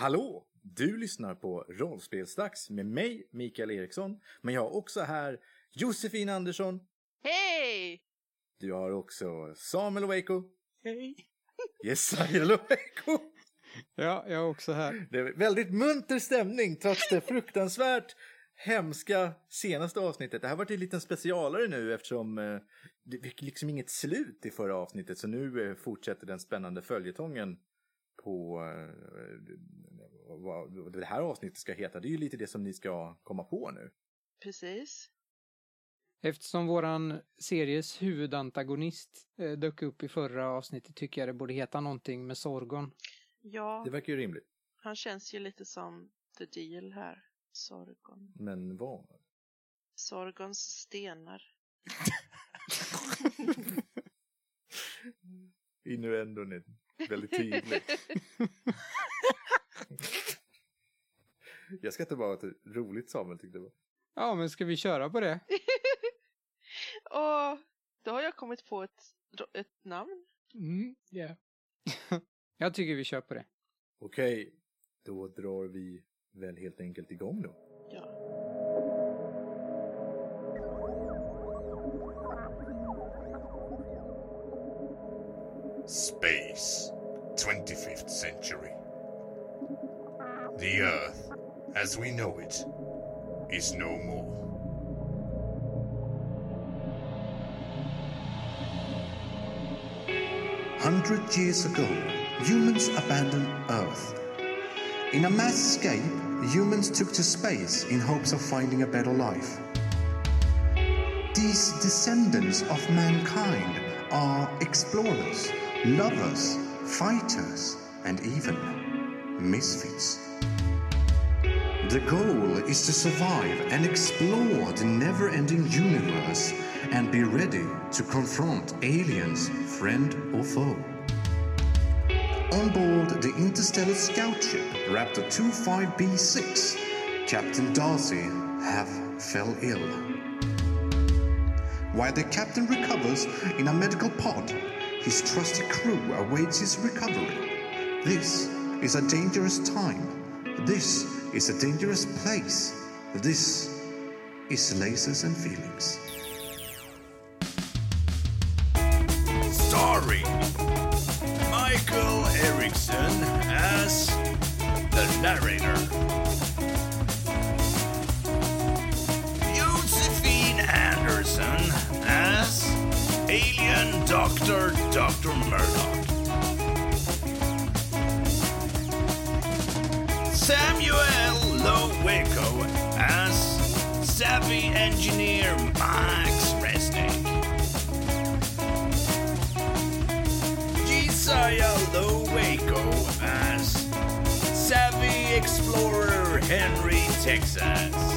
Hallå! Du lyssnar på Rollspelsdags med mig, Mikael Eriksson. Men jag har också här Josefin Andersson. Hej! Du har också Samuel Waco. Hej! Jesaja Waco. Ja, jag är också här. Det är väldigt munter stämning trots det fruktansvärt hemska senaste avsnittet. Det här varit en liten specialare nu eftersom eh, det fick liksom inget slut i förra avsnittet. Så nu eh, fortsätter den spännande följetongen på eh, vad det här avsnittet ska heta. Det är ju lite det som ni ska komma på nu. Precis. Eftersom våran series huvudantagonist eh, dök upp i förra avsnittet tycker jag det borde heta någonting med Sorgon. Ja, Det verkar ju rimligt. han känns ju lite som the deal här. Sorgon. Men vad? Sorgons stenar. Innuendon väldigt tydlig. Jag ska inte bara ha ett roligt Samuel tyckte det var. Ja, men ska vi köra på det? Och då har jag kommit på ett, ett namn. Mm, yeah. jag tycker vi kör på det. Okej, då drar vi väl helt enkelt igång då. Ja. Space, 25th century. The Earth, as we know it, is no more. Hundred years ago, humans abandoned Earth. In a mass escape, humans took to space in hopes of finding a better life. These descendants of mankind are explorers, lovers, fighters, and even misfits. The goal is to survive and explore the never ending universe and be ready to confront aliens, friend or foe. On board the interstellar scout ship Raptor 25B6, Captain Darcy have fell ill. While the captain recovers in a medical pod, his trusty crew awaits his recovery. This is a dangerous time. This is a dangerous place. This is lasers and feelings. Starring Michael Erickson as the narrator. Josephine Anderson Alien Doctor Dr. Murdoch. Samuel Lowico as Savvy Engineer Max Resnick. Josiah Lowaco as Savvy Explorer Henry Texas.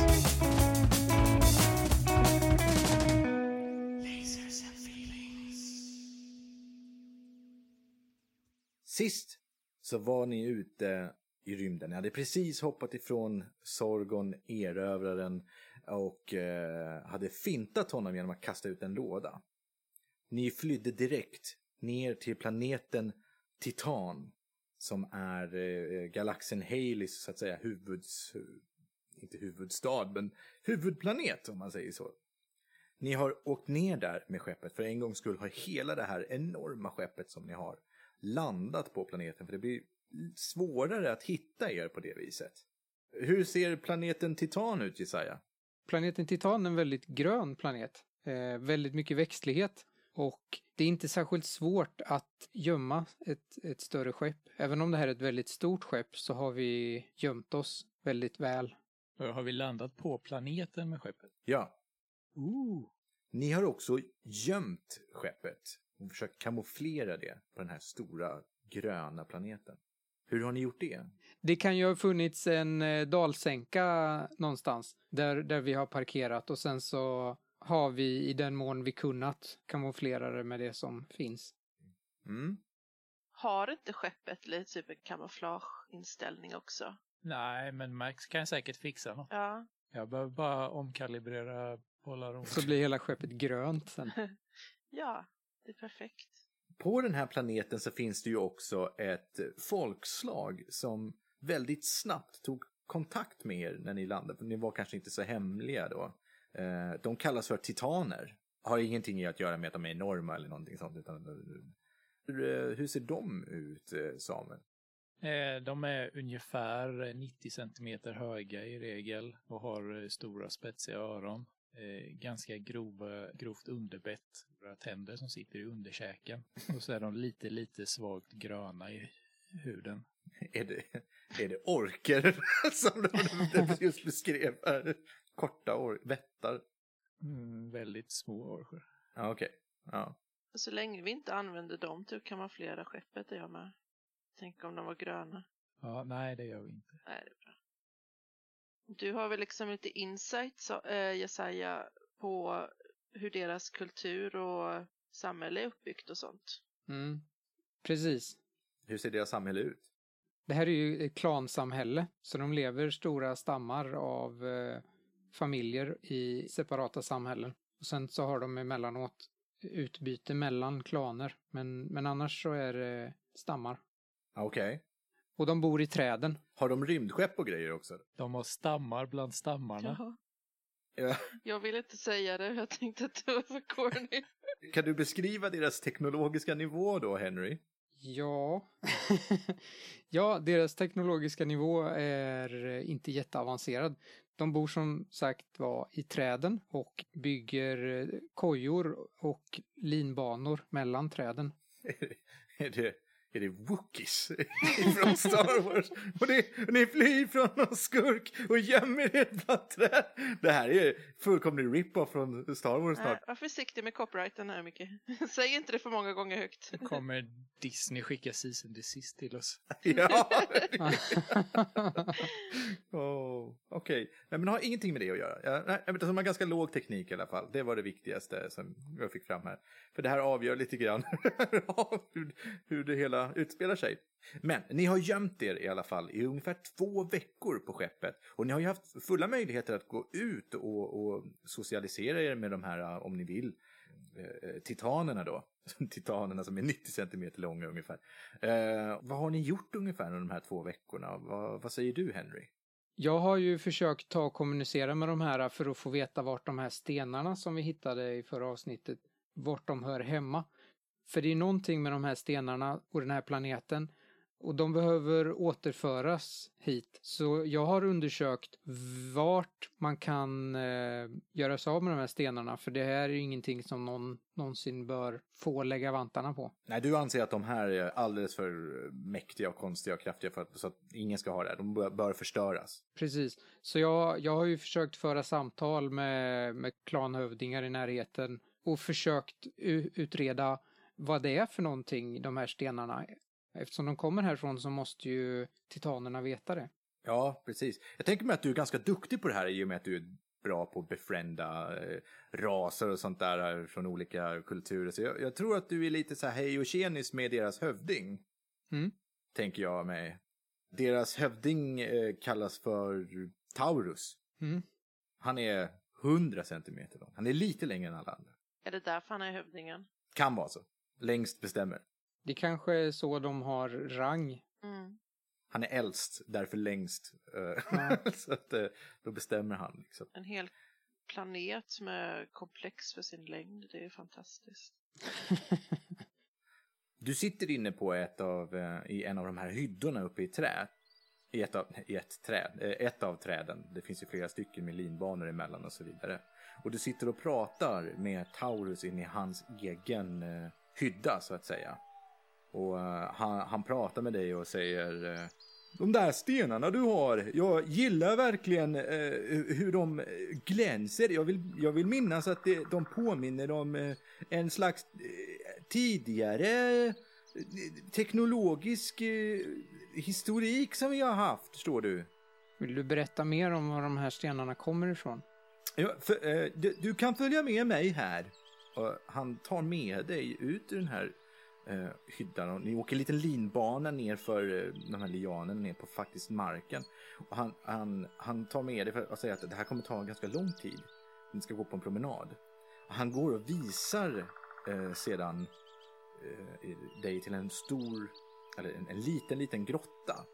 Sist så var ni ute i rymden. Ni hade precis hoppat ifrån Sorgon, erövraren, och eh, hade fintat honom genom att kasta ut en låda. Ni flydde direkt ner till planeten Titan som är eh, galaxen Halis, så att säga huvuds... Inte huvudstad, men huvudplanet om man säger så. Ni har åkt ner där med skeppet. För en gångs skull har hela det här enorma skeppet som ni har landat på planeten. För det blir svårare att hitta er på det viset. Hur ser planeten Titan ut, Jesaja? Planeten Titan är en väldigt grön planet. Eh, väldigt mycket växtlighet. Och det är inte särskilt svårt att gömma ett, ett större skepp. Även om det här är ett väldigt stort skepp så har vi gömt oss väldigt väl. Har vi landat på planeten med skeppet? Ja, Ooh. ni har också gömt skeppet och försökt kamouflera det på den här stora gröna planeten. Hur har ni gjort det? Det kan ju ha funnits en eh, dalsänka någonstans där, där vi har parkerat och sen så har vi i den mån vi kunnat kamouflera det med det som finns. Mm. Har inte skeppet lite typ en kamouflageinställning också? Nej, men Max kan säkert fixa något. Ja. Jag behöver bara omkalibrera Polaron. Så blir hela skeppet grönt sen. Ja, det är perfekt. På den här planeten så finns det ju också ett folkslag som väldigt snabbt tog kontakt med er när ni landade. För ni var kanske inte så hemliga då. Eh, de kallas för titaner. Har ingenting att göra med att de är enorma eller någonting sånt. Utan, hur, eh, hur ser de ut, eh, Samuel? De är ungefär 90 centimeter höga i regel och har stora spetsiga öron. Eh, Ganska grova, grovt underbett, våra tänder som sitter i underkäken. Och så är de lite, lite svagt gröna i huden. Är det, är det orker som du just beskrev? här? Korta or- vättar? Mm, väldigt små orcher. Ja, okej. Ja. Så länge vi inte använder dem till att kamouflera skeppet är jag med. Tänk om de var gröna. Ja, nej, det gör vi inte. Nej, det. Du har väl liksom lite insight, så, eh, Jesaja, på hur deras kultur och samhälle är uppbyggt och sånt. Mm. Precis. Hur ser deras samhälle ut? Det här är ju ett klansamhälle, så de lever stora stammar av eh, familjer i separata samhällen. Och sen så har de emellanåt utbyte mellan klaner, men, men annars så är det stammar. Ja, Okej. Och de bor i träden. Har de rymdskepp och grejer också? De har stammar bland stammarna. Jaha. Ja. Jag vill inte säga det, jag tänkte att det var för corny. Kan du beskriva deras teknologiska nivå då, Henry? Ja. ja, deras teknologiska nivå är inte jätteavancerad. De bor som sagt var i träden och bygger kojor och linbanor mellan träden. Är det, är det Wookiees från Star Wars? Och ni, och ni flyr från någon skurk och gömmer er bland träd. Det här är fullkomlig rip-off från Star Wars Nej, snart. var försiktig med copyrighten här, Micke. Säg inte det för många gånger högt. Nu kommer Disney skicka season desist till oss. Ja. oh, Okej, Nej, men har ingenting med det att göra. Ja, nej, men de har ganska låg teknik i alla fall. Det var det viktigaste som jag fick fram här. För det här avgör lite grann hur, hur det hela utspelar sig. Men ni har gömt er i alla fall i ungefär två veckor på skeppet. Och ni har ju haft fulla möjligheter att gå ut och, och socialisera er med de här, eh, om ni vill, eh, eh titanerna då. Titanerna som är 90 centimeter långa ungefär. Eh, vad har ni gjort ungefär under de här två veckorna? Va, vad säger du Henry? Jag har ju försökt ta och kommunicera med de här för att få veta vart de här stenarna som vi hittade i förra avsnittet, vart de hör hemma. För det är någonting med de här stenarna och den här planeten och de behöver återföras hit. Så jag har undersökt vart man kan eh, göra sig av med de här stenarna för det här är ju ingenting som någon någonsin bör få lägga vantarna på. Nej, du anser att de här är alldeles för mäktiga och konstiga och kraftiga för att, så att ingen ska ha det. här. De bör, bör förstöras. Precis. Så jag, jag har ju försökt föra samtal med, med klanhövdingar i närheten och försökt utreda vad det är för någonting, de här stenarna. Eftersom de kommer härifrån så måste ju titanerna veta det. Ja, precis. Jag tänker mig att du är ganska duktig på det här i och med att du är bra på att befrienda eh, raser och sånt där eh, från olika kulturer. Så jag, jag tror att du är lite så här hej och tjenis med deras hövding. Mm. Tänker jag mig. Deras hövding eh, kallas för Taurus. Mm. Han är 100 centimeter lång. Han är lite längre än alla andra. Är det därför han är hövdingen? Kan vara så. Längst bestämmer. Det kanske är så de har rang. Mm. Han är äldst, därför längst. Ja. så att eh, då bestämmer han. Liksom. En hel planet som är komplex för sin längd. Det är fantastiskt. Du sitter inne på ett av, eh, i en av de här hyddorna uppe i trä. I ett, av, i ett, träd, ett av träden. Det finns ju flera stycken med linbanor emellan och så vidare. Och du sitter och pratar med Taurus in i hans egen eh, hydda så att säga. Och eh, han, han pratar med dig och säger eh, De där stenarna du har, jag gillar verkligen eh, hur de glänser. Jag vill, jag vill minnas att det, de påminner om eh, en slags eh, tidigare eh, teknologisk historik som vi har haft, förstår du. Vill du berätta mer om var de här stenarna kommer ifrån? Ja, för, du, du kan följa med mig här. Och han tar med dig ut ur den här eh, hyddan och ni åker en liten linbana ner för eh, de här lianerna ner på faktiskt marken. Och han, han, han tar med dig för att säga att det här kommer ta ganska lång tid. Ni ska gå på en promenad. Och han går och visar eh, sedan eh, dig till en stor, eller en, en liten, liten grotta.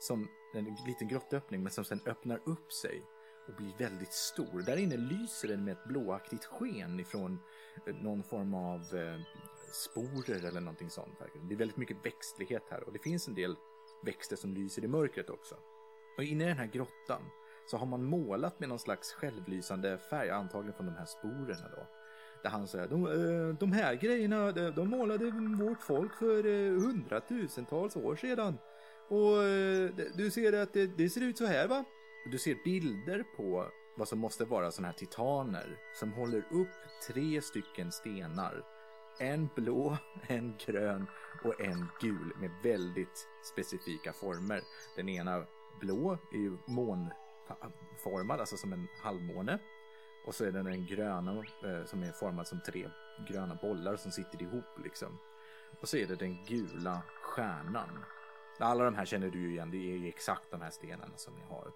Som en liten grottöppning men som sen öppnar upp sig och blir väldigt stor. Där inne lyser den med ett blåaktigt sken ifrån eh, någon form av eh, sporer eller någonting sånt. Det är väldigt mycket växtlighet här och det finns en del växter som lyser i mörkret också. Och inne i den här grottan så har man målat med någon slags självlysande färg, antagligen från de här sporerna då. Där han säger, de, eh, de här grejerna, de, de målade vårt folk för eh, hundratusentals år sedan. Och eh, du ser att det, det ser ut så här va? Du ser bilder på vad som måste vara sådana här titaner som håller upp tre stycken stenar. En blå, en grön och en gul med väldigt specifika former. Den ena blå är ju månformad, alltså som en halvmåne. Och så är den den gröna eh, som är formad som tre gröna bollar som sitter ihop liksom. Och så är det den gula stjärnan. Alla de här känner du ju igen, det är ju exakt de här stenarna som ni har.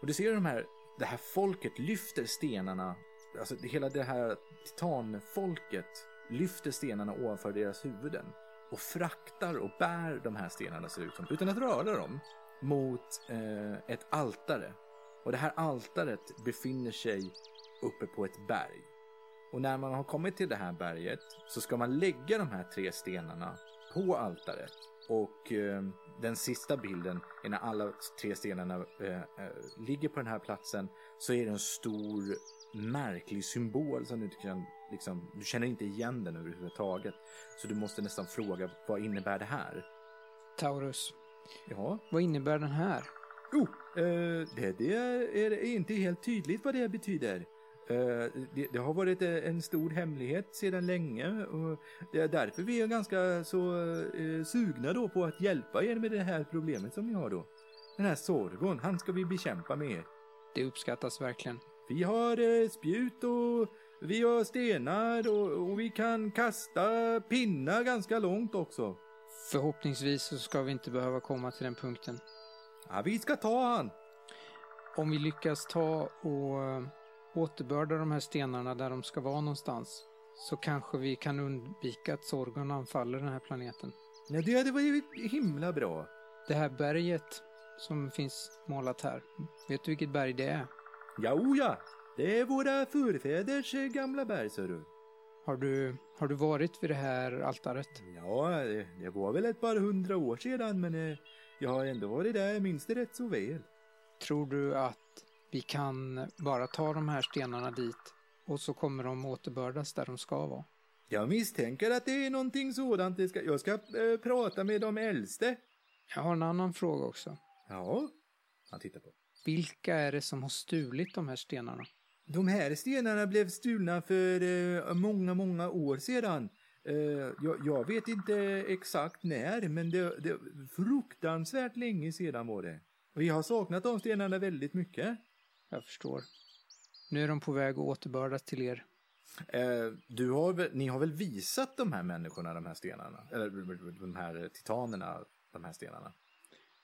Och du ser de här, det här folket lyfter stenarna, alltså hela det här titanfolket lyfter stenarna ovanför deras huvuden och fraktar och bär de här stenarna ser ut som, utan att röra dem, mot eh, ett altare. Och det här altaret befinner sig uppe på ett berg. Och när man har kommit till det här berget så ska man lägga de här tre stenarna på altaret. Och eh, den sista bilden är när alla tre stenarna eh, eh, ligger på den här platsen så är det en stor märklig symbol som du inte kan, liksom, du känner inte igen den överhuvudtaget. Så du måste nästan fråga, vad innebär det här? Taurus, Ja, vad innebär den här? oh, eh, det, det är inte helt tydligt vad det betyder. Eh, det, det har varit eh, en stor hemlighet sedan länge och det är därför vi är ganska så eh, sugna då på att hjälpa er med det här problemet som ni har då. Den här Sorgon, han ska vi bekämpa med er. Det uppskattas verkligen. Vi har spjut och vi har stenar och, och vi kan kasta pinnar ganska långt också. Förhoppningsvis så ska vi inte behöva komma till den punkten. Ja, vi ska ta han. Om vi lyckas ta och återbörda de här stenarna där de ska vara någonstans så kanske vi kan undvika att Sorgon anfaller den här planeten. Ja, det hade varit himla bra. Det här berget som finns målat här, vet du vilket berg det är? Ja, ja. Det är våra förfäders eh, gamla berg, ser du. Har du, har du varit vid det här altaret? Ja, det, det var väl ett par hundra år sedan, men eh, jag har ändå varit där, det rätt så väl. Tror du att vi kan bara ta de här stenarna dit och så kommer de återbördas där de ska vara? Jag misstänker att det är någonting sådant. Jag ska eh, prata med de äldste. Jag har en annan fråga också. Ja, han tittar på. Vilka är det som har stulit de här stenarna? De här stenarna blev stulna för eh, många, många år sedan. Eh, jag, jag vet inte exakt när, men det, det fruktansvärt länge sedan var det. Vi har saknat de stenarna väldigt mycket. Jag förstår. Nu är de på väg att återbördas till er. Eh, du har ni har väl visat de här människorna de här stenarna? Eller de här titanerna de här stenarna?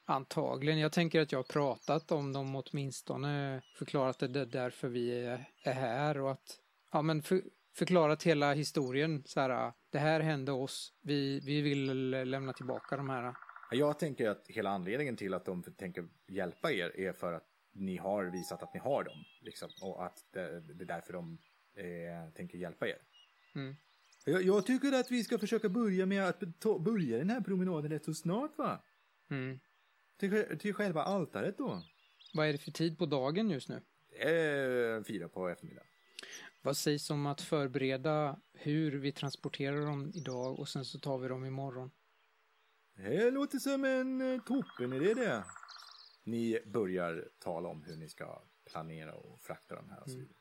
Antagligen. Jag tänker att jag har pratat om dem åtminstone. Förklarat att det är därför vi är, är här och att ja, men för, förklarat hela historien. Så här, det här hände oss. Vi, vi vill lämna tillbaka de här. Jag tänker att hela anledningen till att de tänker hjälpa er är för att ni har visat att ni har dem. Liksom, och att det, det är därför de eh, tänker hjälpa er. Mm. Jag, jag tycker att vi ska försöka börja med att ta, börja den här promenaden rätt så snart va? Mm. Till, till själva altaret då. Vad är det för tid på dagen just nu? Eh, fyra på eftermiddagen. Vad sägs om att förbereda hur vi transporterar dem idag och sen så tar vi dem imorgon? Det låter som en eh, toppen idé det. Ni börjar tala om hur ni ska planera och frakta de här och så vidare.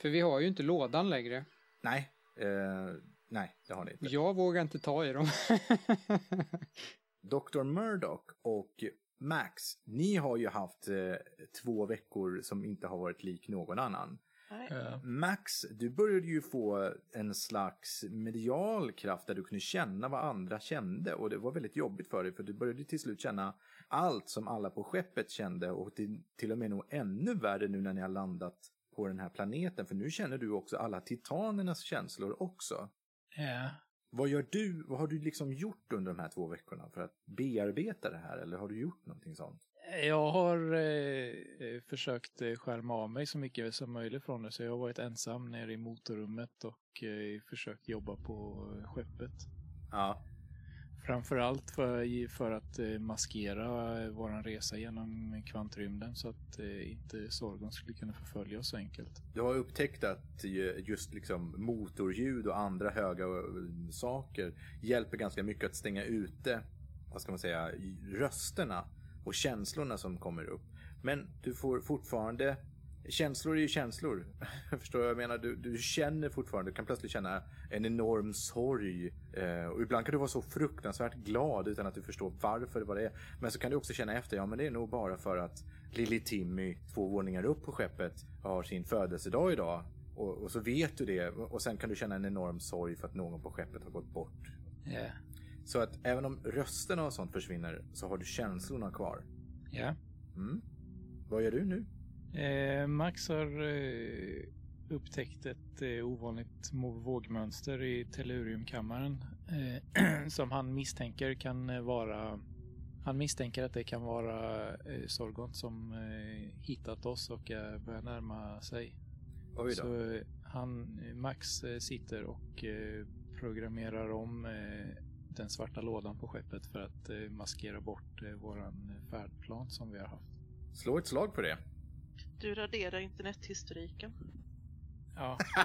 För vi har ju inte lådan längre. Nej, eh, nej, det har ni inte. Jag vågar inte ta i dem. Dr. Murdoch och Max, ni har ju haft eh, två veckor som inte har varit lik någon annan. Ja. Max, du började ju få en slags medial kraft där du kunde känna vad andra kände och det var väldigt jobbigt för dig för du började till slut känna allt som alla på skeppet kände och till, till och med nog ännu värre nu när ni har landat på den här planeten för nu känner du också alla titanernas känslor också. Ja. Vad gör du, vad har du liksom gjort under de här två veckorna för att bearbeta det här eller har du gjort någonting sånt? Jag har eh, eh, försökt eh, skärma av mig så mycket som möjligt från det, så jag har varit ensam nere i motorrummet och eh, försökt jobba på skeppet. Ja. Framförallt för, för att eh, maskera vår våran resa genom kvantrymden så att eh, inte Sorgon skulle kunna förfölja oss så enkelt. Du har upptäckt att just liksom motorljud och andra höga saker hjälper ganska mycket att stänga ute, vad ska man säga, rösterna och känslorna som kommer upp. Men du får fortfarande, känslor är ju känslor. Förstår du vad jag menar? Du, du känner fortfarande, du kan plötsligt känna en enorm sorg. Eh, och ibland kan du vara så fruktansvärt glad utan att du förstår varför, vad det är. Men så kan du också känna efter, ja men det är nog bara för att Lily Timmy, två våningar upp på skeppet, har sin födelsedag idag. Och, och så vet du det och sen kan du känna en enorm sorg för att någon på skeppet har gått bort. Ja. Så att även om rösterna och sånt försvinner så har du känslorna kvar. ja. Mm. Vad gör du nu? Eh, Max har eh, upptäckt ett eh, ovanligt vågmönster i telluriumkammaren eh, som han misstänker kan eh, vara han misstänker att det kan vara eh, Sorgon som hittat oss och börjar närma sig. Så han, Max sitter och programmerar om den svarta lådan på skeppet för att maskera bort våran färdplan som vi har haft. Slå ett slag på det. Du raderar internethistoriken. Ja,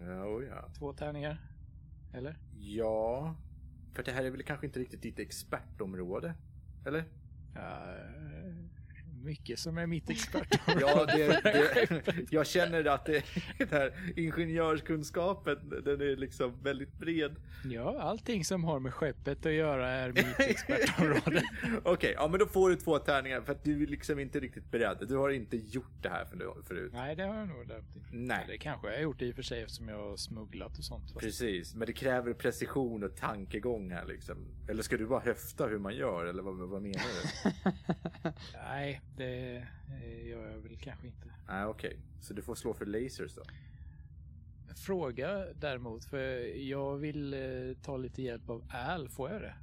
Ja, oh ja. två tärningar. Eller? ja, för det här är väl kanske inte riktigt ditt expertområde? Eller? Ja, eh, mycket som är mitt expertområde. Ja, det, det, jag känner att det, det här ingenjörskunskapen, den är liksom väldigt bred. ja, allting som har med skeppet att göra är mitt expertområde. Okej, ja men då får du två tärningar för att du är liksom inte riktigt beredd. Du har inte gjort det här för- förut. Nej, det har jag nog inte. Nej. Det kanske jag har gjort i och för sig eftersom jag har smugglat och sånt. Fast Precis, men det kräver precision och tankegång här liksom. Eller ska du bara höfta hur man gör eller vad, vad menar du? Nej, det eh, gör jag väl kanske inte. Nej, okej. Så du får slå för lasers då. Fråga däremot, för jag vill eh, ta lite hjälp av Al. Får jag det?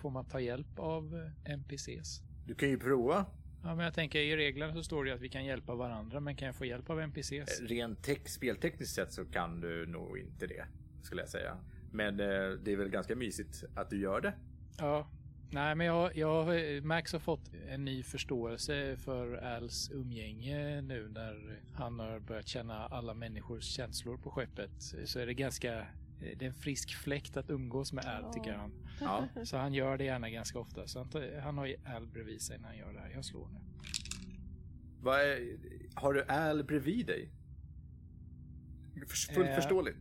Får man ta hjälp av eh, NPCs? Du kan ju prova. Ja, men jag tänker i reglerna så står det ju att vi kan hjälpa varandra, men kan jag få hjälp av NPCs? Rent speltekniskt sett så kan du nog inte det, skulle jag säga. Men eh, det är väl ganska mysigt att du gör det. Ja, nej, men jag, jag, Max har fått en ny förståelse för Als umgänge nu när han har börjat känna alla människors känslor på skeppet. Så är det ganska, det är en frisk fläkt att umgås med Al tycker han. Ja. Så han gör det gärna ganska ofta. Så han, tar- han har ju Al bredvid sig när han gör det här. Jag slår nu. Vad är, har du Al bredvid dig? För, fullt Eh. förståeligt.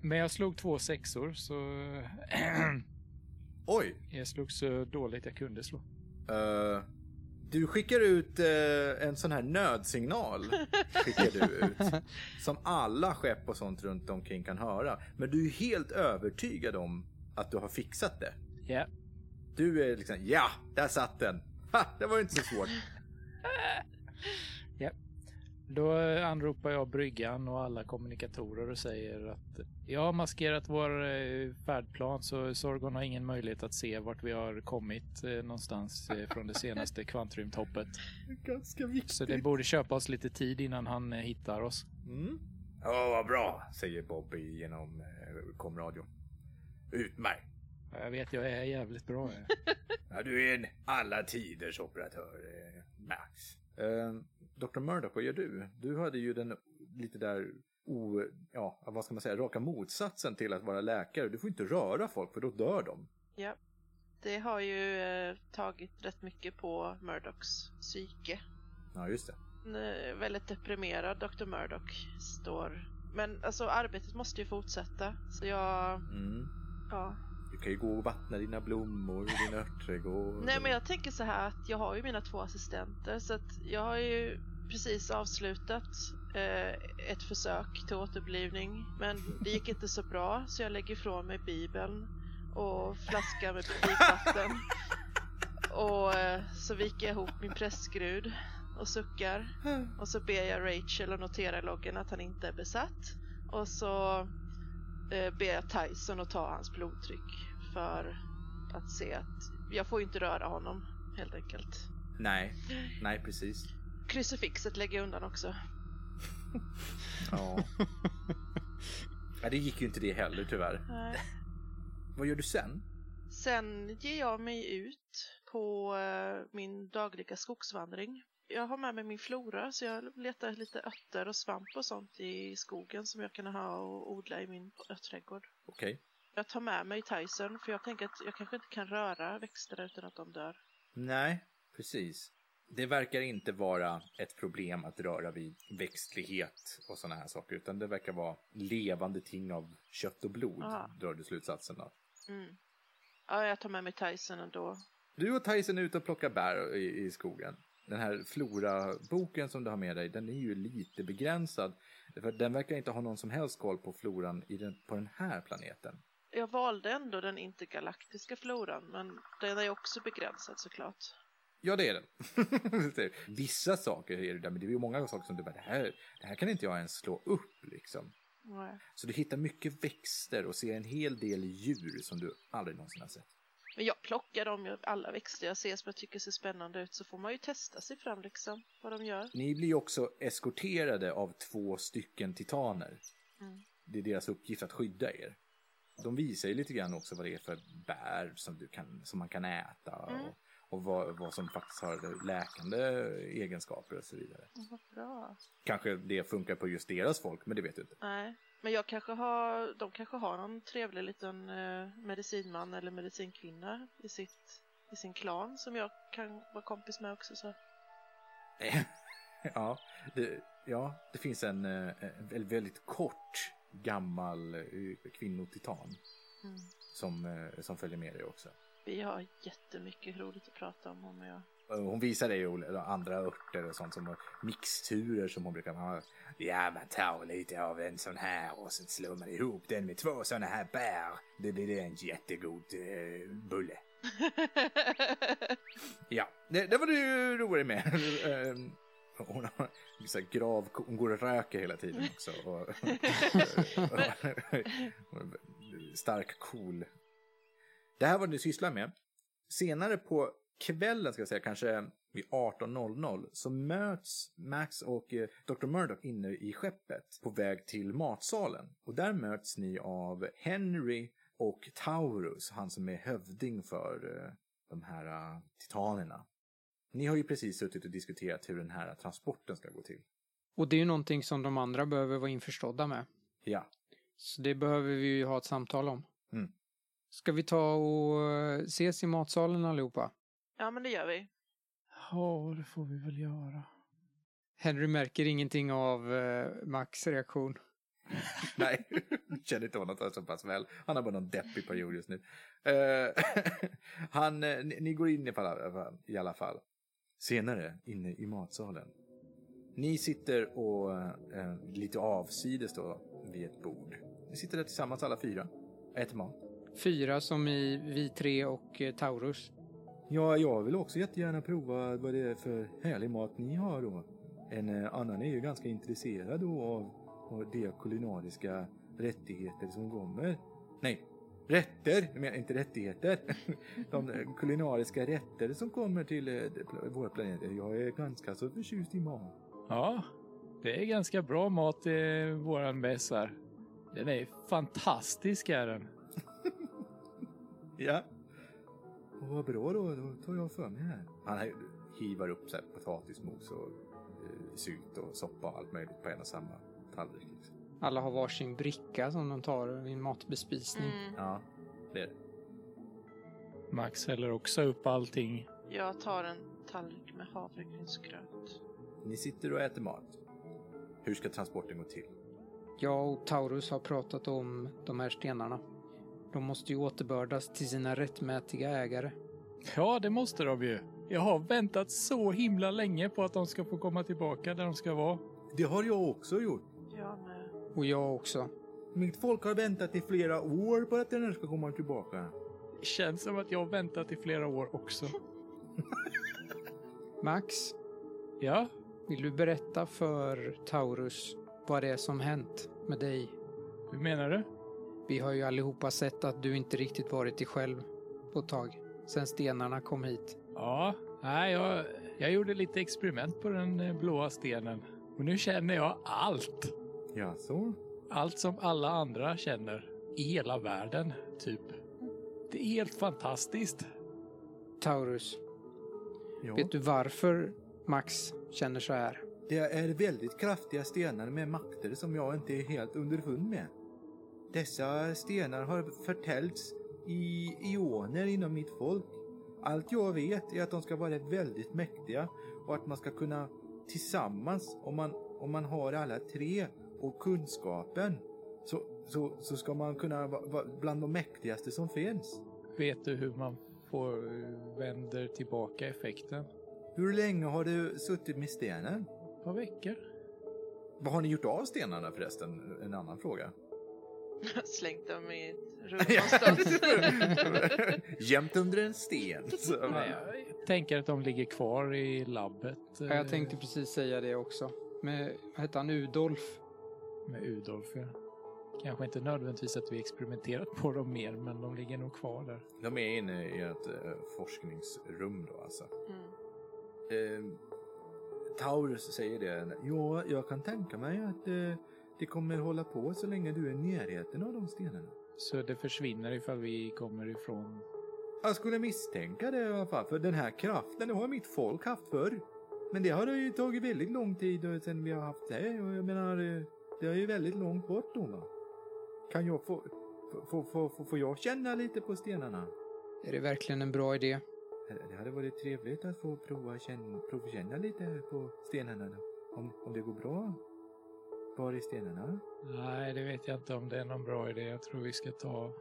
Men jag slog två sexor så Oj! jag slog så dåligt jag kunde slå. Eh, du skickar ut eh, en sån här nödsignal. Skickar du ut. Som alla skepp och sånt runt omkring kan höra. Men du är helt övertygad om att du har fixat det. Ja, Du är liksom, ja, där satt den. Ha, det var ju inte så svårt. Då anropar jag bryggan och alla kommunikatorer och säger att jag har maskerat vår eh, färdplan så Sorgon har ingen möjlighet att se vart vi har kommit eh, någonstans eh, från det senaste kvantrymtoppet. Ganska viktigt. Så det borde köpa oss lite tid innan han hittar oss. Mm. Ja, vad bra, säger Bobby genom eh, komradio. Utmärkt. Ja, Jag vet, jag är jävligt bra. Ja, du är en alla tiders operatör, Max. Eh, Dr. Murdoch, vad gör du? Du hade ju den lite där, o, ja, vad ska man säga, raka motsatsen till att vara läkare. Du får inte röra folk för då dör de. Ja. Det har ju eh, tagit rätt mycket på Murdochs psyke. Ja, just det. Är väldigt deprimerad, Dr. Murdoch står. Men alltså arbetet måste ju fortsätta. Så jag, Mm. ja. Du kan ju gå och vattna dina blommor i din örtträdgård. Nej men jag tänker så här att jag har ju mina två assistenter så att jag har ju precis avslutat eh, ett försök till återupplivning. Men det gick inte så bra så jag lägger ifrån mig bibeln och flaska med fikvatten. Och eh, så viker jag ihop min prästskrud och suckar. Och så ber jag Rachel att notera i loggen att han inte är besatt. Och så eh, ber jag Tyson att ta hans blodtryck för att se att jag får ju inte röra honom, helt enkelt. Nej, nej precis. Krucifixet lägger jag undan också. Ja. ja. Det gick ju inte det heller tyvärr. Nej. Vad gör du sen? Sen ger jag mig ut på eh, min dagliga skogsvandring. Jag har med mig min flora så jag letar lite örter och svamp och sånt i skogen som jag kan ha och odla i min örtträdgård. Okej. Jag tar med mig Tyson för jag tänker att jag kanske inte kan röra växterna utan att de dör. Nej, precis. Det verkar inte vara ett problem att röra vid växtlighet och sådana här saker, utan det verkar vara levande ting av kött och blod, Aha. drar du slutsatsen av. Mm. Ja, jag tar med mig Tyson ändå. Du och Tyson är ute och plockar bär i, i skogen. Den här Flora-boken som du har med dig, den är ju lite begränsad. För den verkar inte ha någon som helst koll på floran den, på den här planeten. Jag valde ändå den intergalaktiska floran, men den är också begränsad såklart. Ja, det är den. Vissa saker är det där, men det är ju många saker som du bara, det här, det här kan inte jag ens slå upp liksom. Nej. Så du hittar mycket växter och ser en hel del djur som du aldrig någonsin har sett. Men jag plockar dem, alla växter jag ser som jag tycker ser spännande ut, så får man ju testa sig fram liksom, vad de gör. Ni blir också eskorterade av två stycken titaner. Mm. Det är deras uppgift att skydda er. De visar ju lite grann också vad det är för bär som, du kan, som man kan äta Mm. och, och vad, vad som faktiskt har läkande egenskaper och så vidare. Mm, Vad bra. Kanske det funkar på just deras folk, men det vet du inte. Nej, men jag kanske har, de kanske har någon trevlig liten eh, medicinman eller medicinkvinna i, sitt, i sin klan som jag kan vara kompis med också. Så. ja, det, ja, det finns en, eh, en väldigt, kort gammal eh, kvinnotitan Mm. som, som följer med dig också. Vi har jättemycket roligt att prata om hon och jag. Hon visar dig andra örter och sånt som mixturer som hon brukar ha. Ja, man tar lite av en sån här och sen slår man ihop den med två såna här bär. Det blir en jättegod eh, bulle. Ja, det, det var du rolig med. Ehm, Hon har så grav, hon går och röker hela tiden också. Och, stark, cool. Det här var det du sysslar med. Senare på kvällen, ska jag säga, kanske vid 18.00 så möts Max och eh, Dr. Murdoch inne i skeppet på väg till matsalen. Och där möts ni av Henry och Taurus, han som är hövding för eh, de här eh, titanerna. Ni har ju precis suttit och diskuterat hur den här transporten ska gå till. Och det är ju någonting som de andra behöver vara införstådda med. Ja, Så det behöver vi ju ha ett samtal om. Mm. Ska vi ta och ses i matsalen allihopa? Ja, men det gör vi. Ja, det får vi väl göra. Henry märker ingenting av eh, Max reaktion. nej, känner inte honom så pass väl. Han har bara någon deppig period just nu. Eh, han, eh, ni, ni går in i alla, fall- i alla fall. Senare, inne i matsalen. Ni sitter och eh, lite avsides då vid ett bord. Ni sitter där tillsammans alla fyra. Äter mat. Fyra som i vi tre och eh, Taurus. Ja, jag vill också jättegärna prova vad det är för härlig mat ni har då. En eh, annan är ju ganska intresserad då av, av de kulinariska rättigheter som kommer. Nej, rätter, jag menar inte rättigheter. De eh, kulinariska rätter som kommer till eh, våra planeter. Jag är ganska så förtjust i mat. Ja, det är ganska bra mat i våran mäss här. Den är fantastisk är den. Ja. Och vad bra då, då tar jag för mig här. Han hivar upp så här potatismos och eh, sylt och soppa och allt möjligt på en och samma tallrik. Liksom. Alla har varsin bricka som de tar vid en matbespisning. Mm. Ja, det är det. Max häller också upp allting. Jag tar en tallrik med havregrynsgröt. Ni sitter och äter mat. Hur ska transporten gå till? Jag och Taurus har pratat om de här stenarna. De måste ju återbördas till sina rättmätiga ägare. Ja, det måste de ju. Jag har väntat så himla länge på att de ska få komma tillbaka där de ska vara. Det har jag också gjort. Jag med. Och jag också. Mitt folk har väntat i flera år på att den här ska komma tillbaka. Det känns som att jag har väntat i flera år också. Max, Ja, vill du berätta för Taurus vad det är som hänt med dig? hur menar du? Vi har ju allihopa sett att du inte riktigt varit dig själv på ett tag. sen stenarna kom hit. Ja, nej, jag, jag gjorde lite experiment på den eh, blåa stenen. Och nu känner jag allt. Ja, så. Allt som alla andra känner i hela världen, typ. Det är helt fantastiskt. Taurus, Ja. vet du varför Max känner så här? Det är väldigt kraftiga stenar med makter som jag inte är helt underfund med. Dessa stenar har förtällts i ioner inom mitt folk. Allt jag vet är att de ska vara väldigt mäktiga och att man ska kunna tillsammans, om man, om man har alla tre och kunskapen, så, så, så ska man kunna vara vara bland de mäktigaste som finns. Vet du hur man får vänder tillbaka effekten? Hur länge har du suttit med stenen? Ett par veckor. Vad har ni gjort av stenarna förresten? En annan fråga. Slängt dem i ett rum någonstans. Gömt under en sten. Så. Nej, jag tänker att de ligger kvar i labbet. Ja, jag eh, tänkte precis säga det också. Med, vad hette han, Udolf? Med Udolf, ja. Kanske inte nödvändigtvis att vi experimenterat på dem mer, men de ligger nog kvar där. De är inne i ett eh, forskningsrum då alltså. Mm. Eh, Taurus säger det. Ja, jag kan tänka mig att eh, det kommer hålla på så länge du är i närheten av de stenarna. Så det försvinner ifall vi kommer ifrån... Jag skulle misstänka det i alla fall, för den här kraften har mitt folk haft förr. Men det har ju tagit väldigt lång tid eh, sedan vi har haft det. Och jag menar, eh, det är ju väldigt långt bort då va. Kan jag få, få, få, få, få jag känna lite på stenarna? Är det verkligen en bra idé? Det hade varit trevligt att få prova känna, provkänna lite på stenarna då. Om, om det går bra. Var är stenarna? Nej, det vet jag inte om det är någon bra idé. Jag tror vi ska ta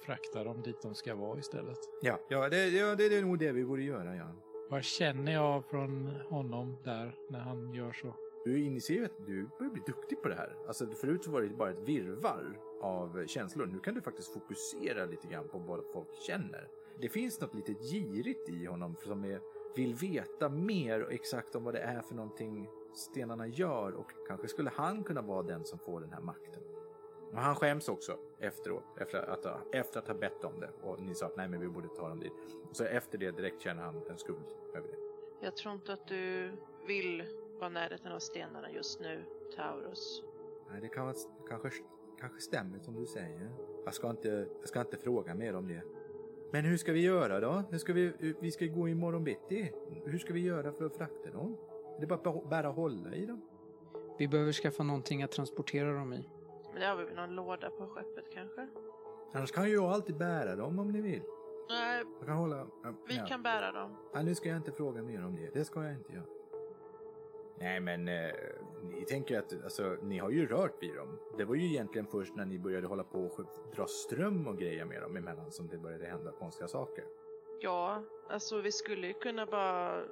frakta dem dit de ska vara istället. Ja, ja, det, ja det, är nog det vi borde göra ja. Vad känner jag från honom där när han gör så? Du inser ju att du börjar bli duktig på det här. Alltså förut så var det bara ett virrvarr av känslor. Nu kan du faktiskt fokusera lite grann på vad folk känner. Det finns något lite girigt i honom som är, vill veta mer och exakt om vad det är för någonting stenarna gör och kanske skulle han kunna vara den som får den här makten. Och han skäms också efteråt, efter att, ha- efter att ha bett om det och ni sa att nej men vi borde ta dem dit. Så efter det direkt känner han en skuld över det. Jag tror inte att du vill vara närheten av stenarna just nu, Taurus. Nej, det kan, vara- kanske, kanske stämmer som du säger. Jag ska, inte, jag ska inte fråga mer om det. Men hur ska vi göra då? Hur ska vi, vi ska gå imorgon bitti. Hur ska vi göra för att frakta dem? Det är bara att bära och hålla i dem. Vi behöver skaffa någonting att transportera dem i. Men det har vi väl någon låda på skeppet kanske? Annars kan ju jag alltid bära dem om ni vill. Nej, Jag kan hålla... ja, vi ja. kan bära dem. Ja, nu ska jag inte fråga mer om det. Det ska jag inte göra. Nej, men eh, ni tänker att alltså, ni har ju rört vid dem. Det var ju egentligen först när ni började hålla på och dra ström och grejer med dem emellan som det började hända konstiga saker. Ja, alltså vi skulle ju kunna bara...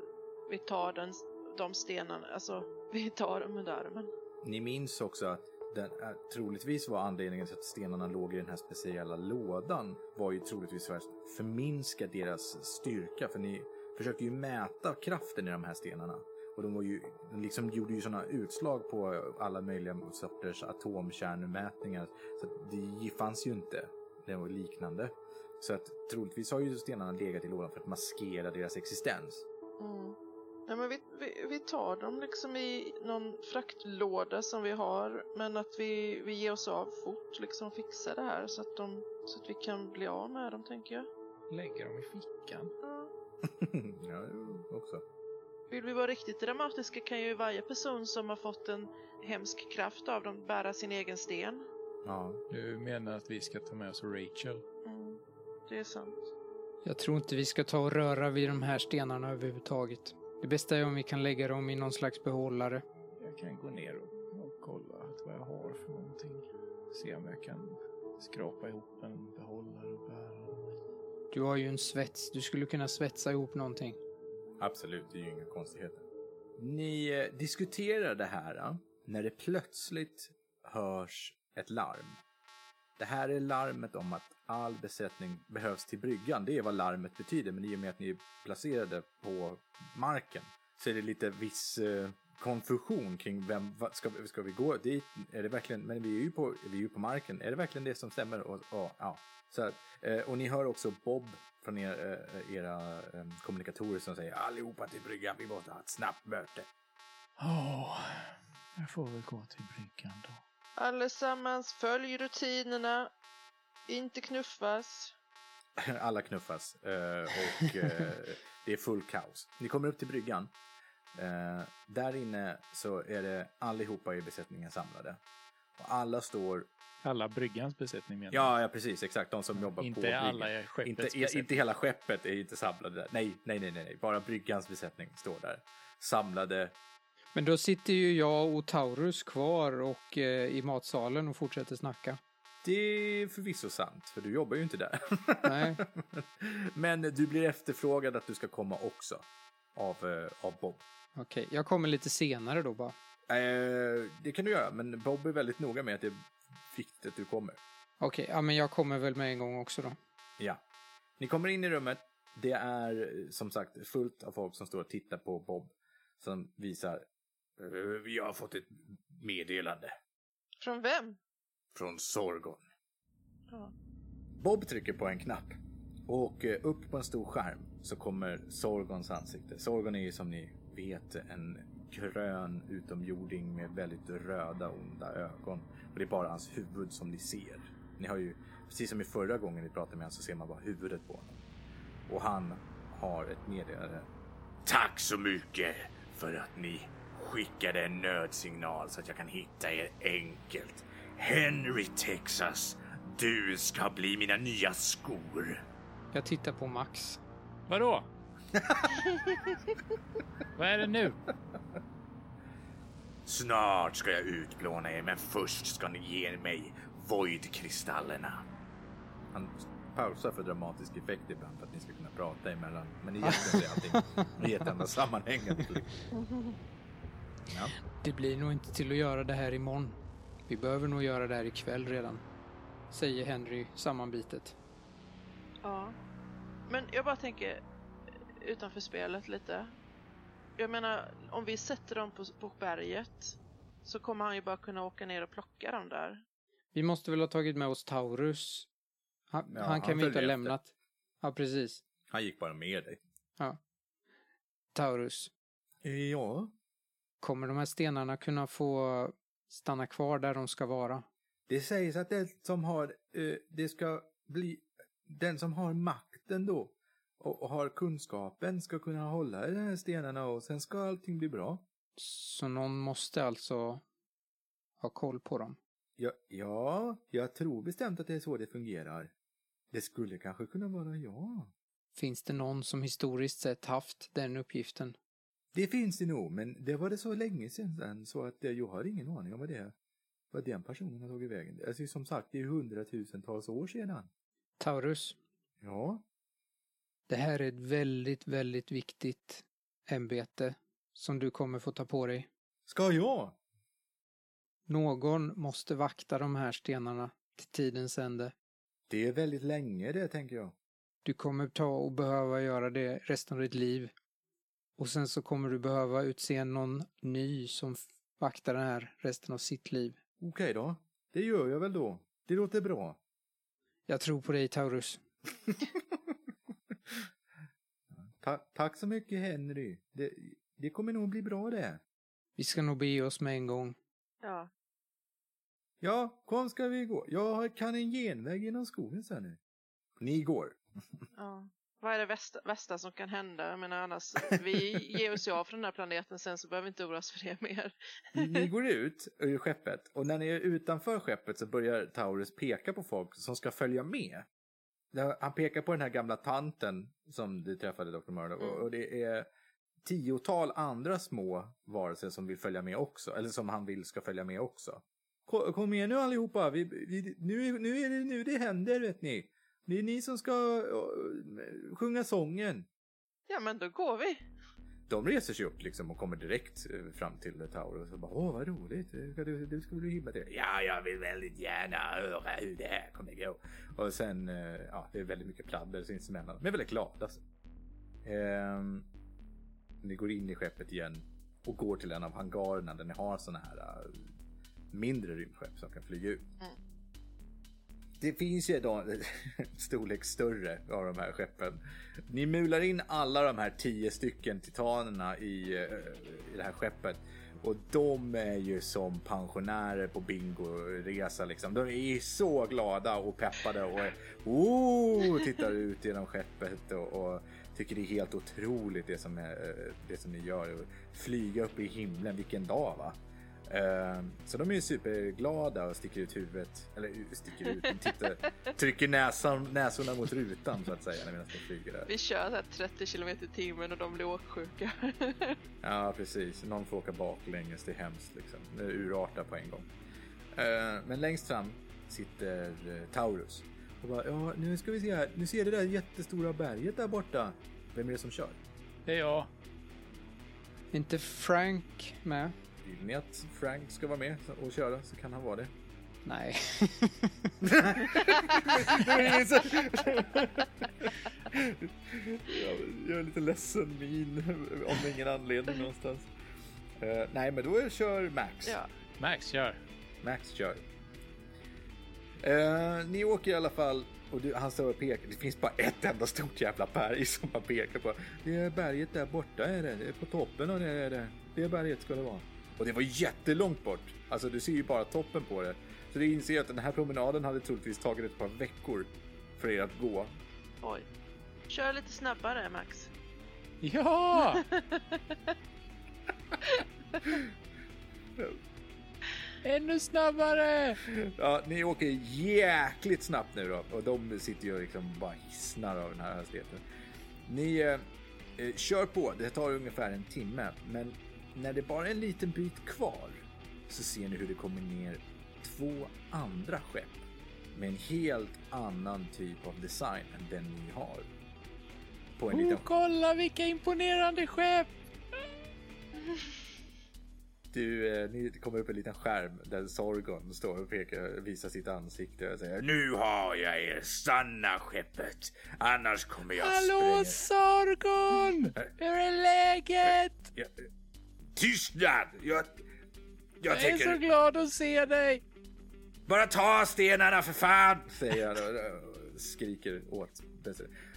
Vi tar den, de stenarna, alltså vi tar dem under armen. Ni minns också att den, äh, troligtvis var anledningen till att stenarna låg i den här speciella lådan var ju troligtvis för att förminska deras styrka. För ni försökte ju mäta kraften i de här stenarna. Och de var ju, de liksom gjorde ju sådana utslag på alla möjliga sorters atomkärnmätningar. Så att det fanns ju inte. Det var liknande. Så att troligtvis har ju stenarna legat i lådan för att maskera deras existens. Mm. Ja, men vi, vi, vi tar dem liksom i någon fraktlåda som vi har, men att vi, vi ger oss av fort, liksom fixar det här så att, de, så att vi kan bli av med dem, tänker jag. Lägger dem i fickan. Ja. ja, också. Vill vi vara riktigt dramatiska kan ju varje person som har fått en hemsk kraft av dem bära sin egen sten. Ja. Du menar att vi ska ta med oss Rachel? Mm. Det är sant. Jag tror inte vi ska ta och röra vid de här stenarna överhuvudtaget. Det bästa är om vi kan lägga dem i någon slags behållare. Jag kan gå ner och, och kolla vad jag har för någonting. Se om jag kan skrapa ihop en behållare och bära. Du har ju en svets. Du skulle kunna svetsa ihop någonting. Absolut, det är ju inga konstigheter. Ni eh, diskuterar det här eh, när det plötsligt hörs ett larm. Det här är larmet om att all besättning behövs till bryggan. Det är vad larmet betyder, men i och med att ni är placerade på marken så är det lite viss, eh, konfusion kring vem, ska, vi- ska vi gå dit? Är det verkligen, men vi är ju på, vi är ju på marken, är det verkligen det som stämmer? Och, och, ja. Så, att, eh, och ni hör också Bob från er, eh, era eh, kommunikatorer som säger allihopa till bryggan, vi måste ha ett snabbt möte. Åh, jag får väl gå till bryggan då. Allesammans, följ rutinerna. Inte knuffas. Alla knuffas och det är full kaos. Ni kommer upp till bryggan. Eh, där inne så är det allihopa i besättningen samlade. Och alla står... Alla bryggans besättning menar Ja, ja precis, exakt. De som jobbar på Inte bryggan. alla i skeppets inte, besättning. inte hela skeppet är inte samlade där. Nej, nej, nej, nej, nej. Bara bryggans besättning står där. Samlade. Men då sitter ju jag och Taurus kvar och eh, i matsalen och fortsätter snacka. Det är förvisso sant, för du jobbar ju inte där. Nej. Men du blir efterfrågad att du ska komma också. Av, eh, av Bob. Okej, jag kommer lite senare då bara. Eh, det kan du göra, men Bob är väldigt noga med att det är viktigt att du kommer. Okej, ja men jag kommer väl med en gång också då. Ja. Ni kommer in i rummet. Det är eh, som sagt fullt av folk som står och tittar på Bob. Som visar, eh, vi har fått ett meddelande Från vem? från Sorgon. Ja. Bob trycker på en knapp. Och eh, upp på en stor skärm så kommer Sorgons ansikte. Sorgon är ju som ni vet en grön utomjording med väldigt röda onda ögon. Och det är bara hans huvud som ni ser. Ni har ju, precis som i förra gången ni pratade med honom så ser man bara huvudet på honom. Och han har ett meddelande. Tack så mycket för att ni skickade en nödsignal så att jag kan hitta er enkelt. Henry, Texas. Du ska bli mina nya skor. Jag tittar på Max. Vadå? Vad är det nu? Snart ska jag utplåna er, men först ska ni ge mig Void-kristallerna. Han pausar för dramatisk effekt ibland för att ni ska kunna prata emellan. Men egentligen är allting i ett enda sammanhängande. Ja. Det blir nog inte till att göra det här imorgon. Vi behöver nog göra det här ikväll redan. Säger Henry sammanbitet. Ja. Men jag bara tänker utanför spelet lite. Jag menar, om vi sätter dem på, på berget så kommer han ju bara kunna åka ner och plocka dem där. Vi måste väl ha tagit med oss Taurus. Han, Ja, han han kan vi inte ha lämnat. Ja, precis. Han gick bara med dig. Ja. Taurus, Ja. kommer de här stenarna kunna få stanna kvar där de ska vara? Det sägs att den som har, eh, det ska bli, den som har makten då och, och har kunskapen ska kunna hålla i de här stenarna och sen ska allting bli bra. Så någon måste alltså ha koll på dem. Ja, ja, jag tror bestämt att det är så det fungerar. Det skulle kanske kunna vara jag. Finns det någon som historiskt sett haft den uppgiften? Det finns det nog, men det var det så länge sedan så att eh, jag har ingen aning om vad det är. Vad den personen har tagit vägen. Alltså som sagt, det är hundratusentals år sedan. Taurus, Ja, det här är ett väldigt, väldigt viktigt ämbete som du kommer få ta på dig. ska jag? Någon måste vakta de här stenarna till tidens ände. Det är väldigt länge det, tänker jag. Du kommer ta och behöva göra det resten av ditt liv. Och sen så kommer du behöva utse någon ny som vaktar den här resten av sitt liv. Okej då, det gör jag väl då. Det låter bra. Jag tror på dig, Taurus. Ta tack så mycket Henry. Det, det kommer nog bli bra det. Vi ska nog bege oss med en gång. Ja. Ja, kom ska vi gå. Jag kan en genväg genom skogen sen nu. Ni går. ja. Vad är det värsta, värsta som kan hända? Jag menar annars, vi ger oss ju av från den här planeten sen så behöver vi inte oroa oss för det mer. Ni går ut ur skeppet och när ni är utanför skeppet så börjar Taurus peka på folk som ska följa med. Han pekar på den här gamla tanten som du träffade Dr. Murdoch och- och det är tiotal andra små varelser som vill följa med också, eller som han vill ska följa med också. Kom, kom igen nu allihopa, vi, vi, nu, nu är det nu det händer vet ni. Det är ni som ska uh, sjunga sången. Ja men då går vi. De reser sig upp liksom och kommer direkt eh, fram till Taurus och bara åh vad roligt, eh, du, skulle ska bli himla trevlig. Ja, jag vill väldigt gärna höra hur det här kommer gå. Och sen, eh, ja, det är väldigt mycket pladder sinsemellan. Men väldigt glada. Alltså. Ehm, ni går in i skeppet igen och går till en av hangarerna där ni har sådana här mindre rymdskepp som kan flyga ut. Mm. Det finns ju då en storlek större av de här skeppen. Ni mular in alla de här tio stycken titanerna i, eh, i det här skeppet. Och de är ju som pensionärer på bingoresa liksom. De är så glada och peppade och oh, tittar ut genom skeppet och, och tycker det är helt otroligt det som, är, eh, det som ni gör. Flyga upp i himlen, vilken dag va? Eh, Så de är ju superglada och sticker ut huvudet, eller sticker ut, de tittar, trycker näsan, näsorna mot rutan så att säga medan de flyger där. Vi kör så här 30 km i timmen och de blir åksjuka. Ja, precis. Någon får åka baklänges, det är hemskt liksom. Det urartar på en gång. Eh, Men längst fram sitter eh, Taurus. Och bara, ja, nu ska vi se här. Nu ser du det där jättestora berget där borta. Vem är det som kör? Det är jag. Är inte Frank med? Vill ni att Frank ska vara med och köra så kan han vara det. Nej. jag, är lite ledsen min om ingen anledning någonstans. Eh, nej, men då kör Max. ja. Max, kör. Max kör. Eh, ni åker i alla fall och du, han står och pekar. Det finns bara ett enda stort jävla berg som han pekar på. Det är berget där borta är det. Det är på toppen och det är det. Det berget ska det vara. Och det var jättelångt bort. Alltså du ser ju bara toppen på det. Så du inser att den här promenaden hade troligtvis tagit ett par veckor för er att gå. Oj. Kör lite snabbare Max. Ja! Ännu snabbare! Ja, ni åker jäkligt snabbt nu då och de sitter ju liksom bara hissnar av den här hastigheten. Ni eh, eh, kör på, det tar ungefär en timme, men när det bara är en liten bit kvar så ser ni hur det kommer ner två andra skepp med en helt annan typ av design än den ni har. På en Oh, liten kolla vilka imponerande skepp! Du, eh, ni kommer upp en liten skärm där Sorgon står och pekar, visar sitt ansikte och säger Nu har jag er, stanna skeppet, annars kommer jag Hallå spränga. Sargon! Hur är läget? Ja, tystnad! Jag, jag Jag är tänker så glad att se dig! bara ta stenarna för fan! Säger han och skriker åt.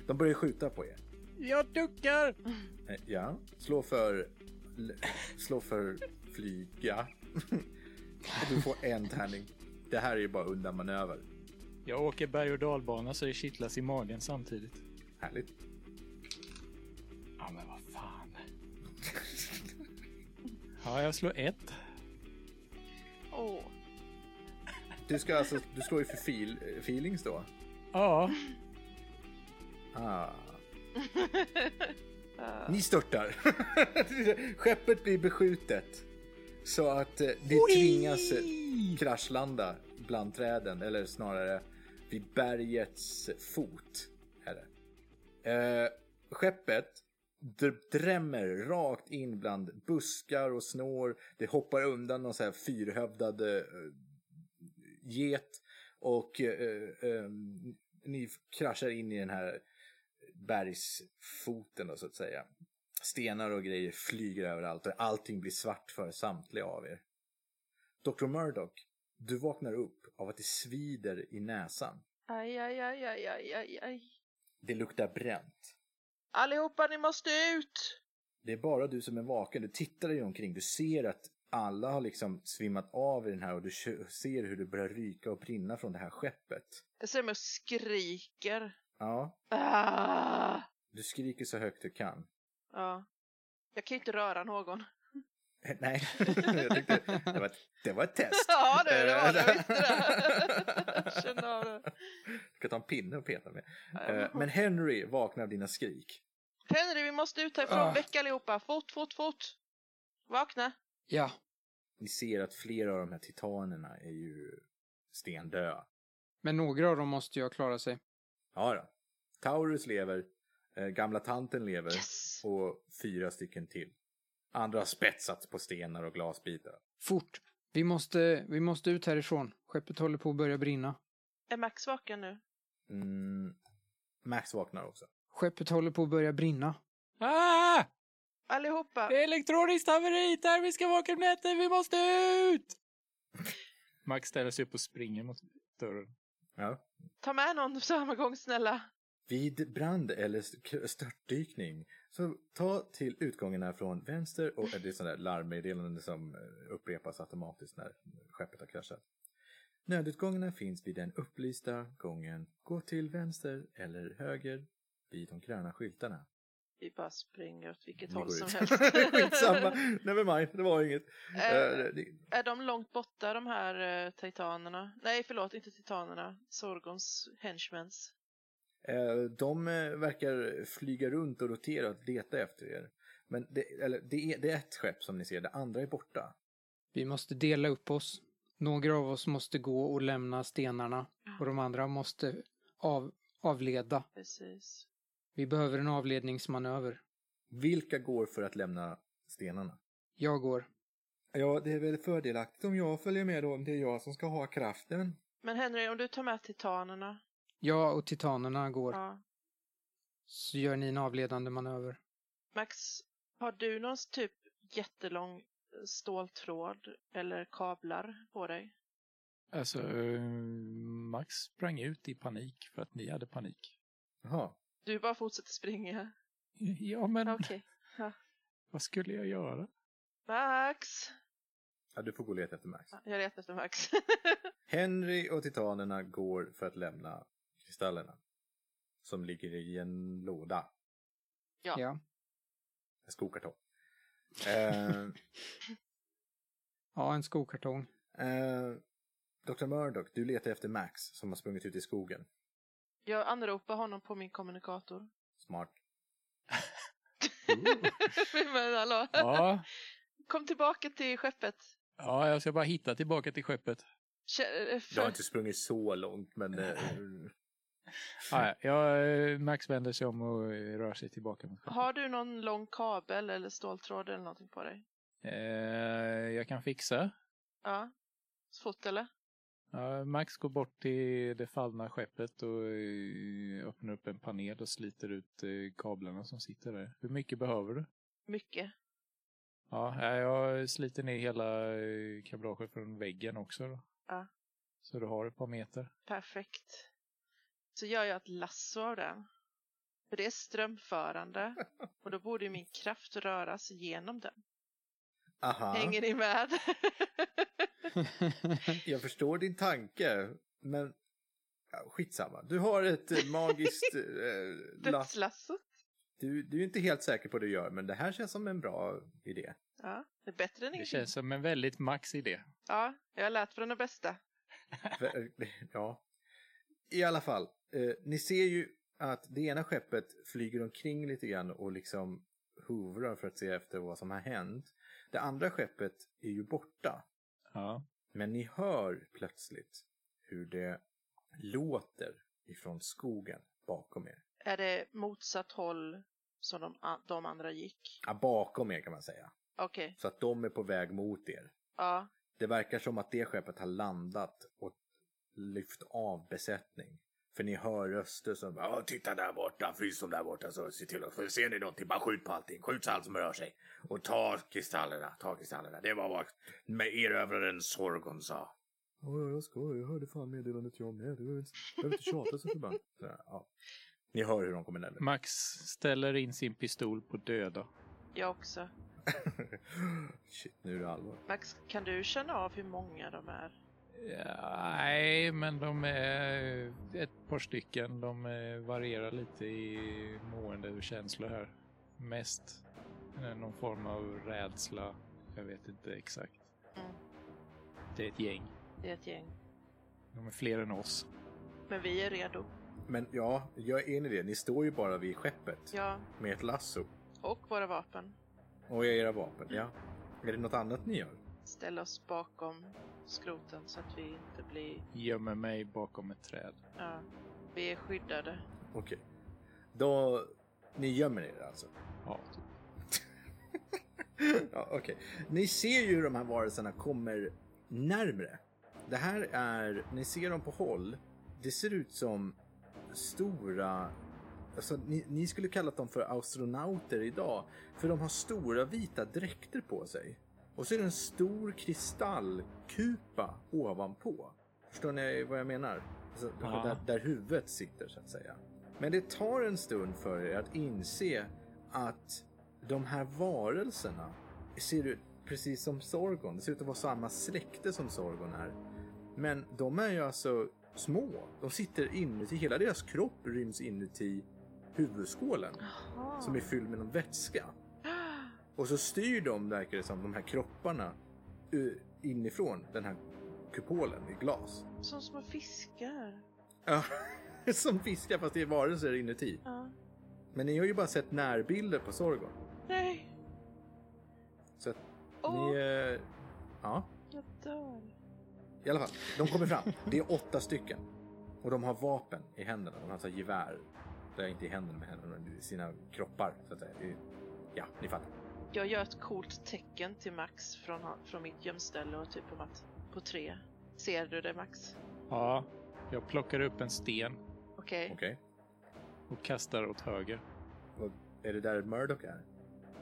De börjar skjuta på er. Jag duckar! Eh, Ja, slå för, slå för flyga. Och du får en tärning. Det här är ju bara undanmanöver. Jag åker berg och dalbana så det kittlas i magen samtidigt. Härligt. Ja men vad Ja, jag slår ett. Åh. Du ska alltså, du slår ju för feel, feelings då? Ja, Ah. Ni störtar. Skeppet blir beskjutet. Så att eh, ni tvingas eh, kraschlanda bland träden, eller snarare vid bergets fot. Är det. Eh, skeppet drämmer rakt in bland buskar och snår. Det hoppar undan någon så här fyrhövdad eh, get och eh, eh, ni kraschar in i den här bergsfoten då, så att säga. Stenar och grejer flyger överallt och allting blir svart för samtliga av er. Dr. Murdoch, du vaknar upp av att det svider i näsan. Aj, aj, aj, aj, aj, aj, aj. Det luktar bränt. Allihopa, ni måste ut! Det är bara du som är vaken. Du tittar dig omkring. Du ser att alla har liksom svimmat av i den här och du ser hur det börjar ryka och brinna från det här skeppet. Jag ser mig och skriker. Ja, Ah! du skriker så högt du kan. Ja. Jag kan ju inte röra någon. Nej, jag tyckte det var, ett- det var ett test. Ja, du, det var det. Jag visste det. Jag Kände av det. Jag ska ta en pinne och peta med. Eh, Men Henry vaknar av dina skrik. Henry, vi måste ut härifrån. Ah. Väck allihopa. Fort, fort, fort. Vakna. Ja, Ni ser att flera av de här titanerna är ju stendöda. men några av dem måste ju ha klarat sig. Ja då. Taurus lever, eh, gamla tanten lever Yes! och fyra stycken till. Andra har spetsats på stenar och glasbitar. Fort! Vi måste, vi måste ut härifrån. Skeppet håller på att börja brinna. Är Max vaken nu? Mm. Max vaknar också. Skeppet håller på att börja brinna. Ah! Allihopa! Det är elektroniskt haveri! Termiska vakuumnätet! Vi måste ut! Max ställer sig upp och springer mot dörren. Ja. Ta med någon på samma gång snälla. Vid brand eller st- störtdykning så ta till utgångarna från vänster och det är sådana där larmmeddelanden som eh, upprepas automatiskt när skeppet har kraschat. Nödutgångarna finns vid den upplysta gången. Gå till vänster eller höger vid de gröna skyltarna. Vi bara springer åt vilket håll som ut. helst. Skitsamma, never mind, det var inget. Eh, Eh, det- Är de långt borta de här eh, titanerna? Nej, förlåt, inte titanerna. Sorgons henchmens. Eh, De eh, verkar flyga runt och rotera och leta efter er. Men det, eller, det, är, det är ett skepp som ni ser, det andra är borta. Vi måste dela upp oss. Några av oss måste gå och lämna stenarna och de andra måste av, avleda. Precis. Vi behöver en avledningsmanöver. Vilka går för att lämna stenarna? Jag går. Ja, det är väl fördelaktigt om jag följer med då, om det är jag som ska ha kraften. Men Henry, om du tar med titanerna. Jag och titanerna går. Ja. Så gör ni en avledande manöver. Max, har du någon typ jättelång ståltråd eller kablar på dig? Alltså, eh, Max sprang ut i panik för att ni hade panik. Jaha. Du bara fortsätter springa. Ja, men Okej. vad skulle jag göra? Max! Ja, du får gå och leta efter Max. Ja, Jag letar efter Max. Henry och titanerna går för att lämna kristallerna. Som ligger i en låda, Ja. Ja. en skokartong. Eh, Ja, en skokartong. eh, Dr. Murdoch, du letar efter Max som har sprungit ut i skogen. Jag anropar honom på min kommunikator. Smart. Men hallå? Ja, Kom tillbaka till skeppet. ja, jag ska bara hitta tillbaka till skeppet. Eh, Jag har inte sprungit så långt, men... Eh, Ja, Max vänder sig om och rör sig tillbaka mot. Har du någon lång kabel eller ståltråd eller någonting på dig? Eh, jag kan fixa. Ja. Fort eller? Ja, Max går bort till det fallna skeppet och eh, öppnar upp en panel och sliter ut eh, kablarna som sitter där. Hur mycket behöver du? Mycket. Ja, jag sliter ner hela eh, kablaget från väggen också. Då. Ja. Så du har ett par meter. Perfekt. Så gör jag ett lasso av den. För det är strömförande. Och då borde ju min kraft röras genom den. aha, Hänger ni med? jag förstår din tanke, men... Ja, skitsamma. Du har ett eh, magiskt... Eh, lass. Dödslassot. Du, du är inte helt säker på vad du gör, men det här känns som en bra idé. Ja, det är bättre än Det ingenting. känns som en väldigt Max-idé. Ja, jag har lärt från det bästa. Ja. I alla fall, eh, ni ser ju att det ena skeppet flyger omkring lite grann och liksom hovrar för att se efter vad som har hänt. Det andra skeppet är ju borta. Ja. Men ni hör plötsligt hur det låter ifrån skogen bakom er. Är det motsatt håll som de, de andra gick? Ja, bakom er kan man säga. Okej, Så att de är på väg mot er. ja. Det verkar som att det skeppet har landat och lyft av besättning. För ni hör röster som ja, titta där borta, frys dem där borta så se till att ser ni någonting, bara skjut på allting, skjut så allt som rör sig. Och ta kristallerna, ta kristallerna. Det var vad med erövraren Sorgon sa. Ja, ja, jag ska, jag hörde fan meddelandet jag med. Du behöver inte, behöver inte tjata så förbannat. Ja. Ni hör hur de kommer närmare. Max ställer in sin pistol på döda. Jag också. Shit, nu är det allvar. Max, kan du känna av hur många de är? Ja, nej, men de är ett par stycken. De eh, varierar lite i mående och känslor här. Mest eh, någon form av rädsla. Jag vet inte exakt. Mm. Det är ett gäng. Det är ett gäng. De är fler än oss. Men vi är redo. Men ja, jag är enig i det. Ni står ju bara vid skeppet Ja, med ett lasso och våra vapen. och era vapen. Ja. Är det något annat ni gör? Ställa oss bakom skroten så att vi inte blir... Gömmer mig bakom ett träd. Ja, vi är skyddade. Okej. Då... Ni gömmer er alltså? Ja, ja, okej. Ni ser ju hur de här varelserna kommer närmre. Det här är... Ni ser dem på håll. Det ser ut som stora Alltså, ni, ni skulle kallat dem för astronauter idag. För de har stora vita dräkter på sig. Och så är det en stor kristallkupa ovanpå. Förstår ni vad jag menar? Alltså, Ja. där, där huvudet sitter så att säga. Men det tar en stund för er att inse att de här varelserna ser ut precis som Sorgon. Det ser ut att vara samma släkte som Sorgon är. Men de är ju alltså små. De sitter inuti, hela deras kropp ryms inuti huvudskålen Jaha. som är fylld med någon vätska. Och så styr de, verkar det som, de här kropparna eh, inifrån den här kupolen i glas. Som små fiskar. Ja, som fiskar fast det är varelser inuti. Ja. Men ni har ju bara sett närbilder på Sorgon. Nej, Så att Åh. ni... eh, Ja, jag dör. i alla fall. De kommer fram. Det är åtta stycken. Och de har vapen i händerna. De har alltså gevär. Det är inte i händerna med händerna, men i sina kroppar. Så att säga. Ja, ni fattar. Jag gör ett coolt tecken till Max från, från mitt gömställe och typ om att på tre. Ser du det Max? Ja, jag plockar upp en sten Okej. Okej. och kastar åt höger. Och Är det där Murdoch är?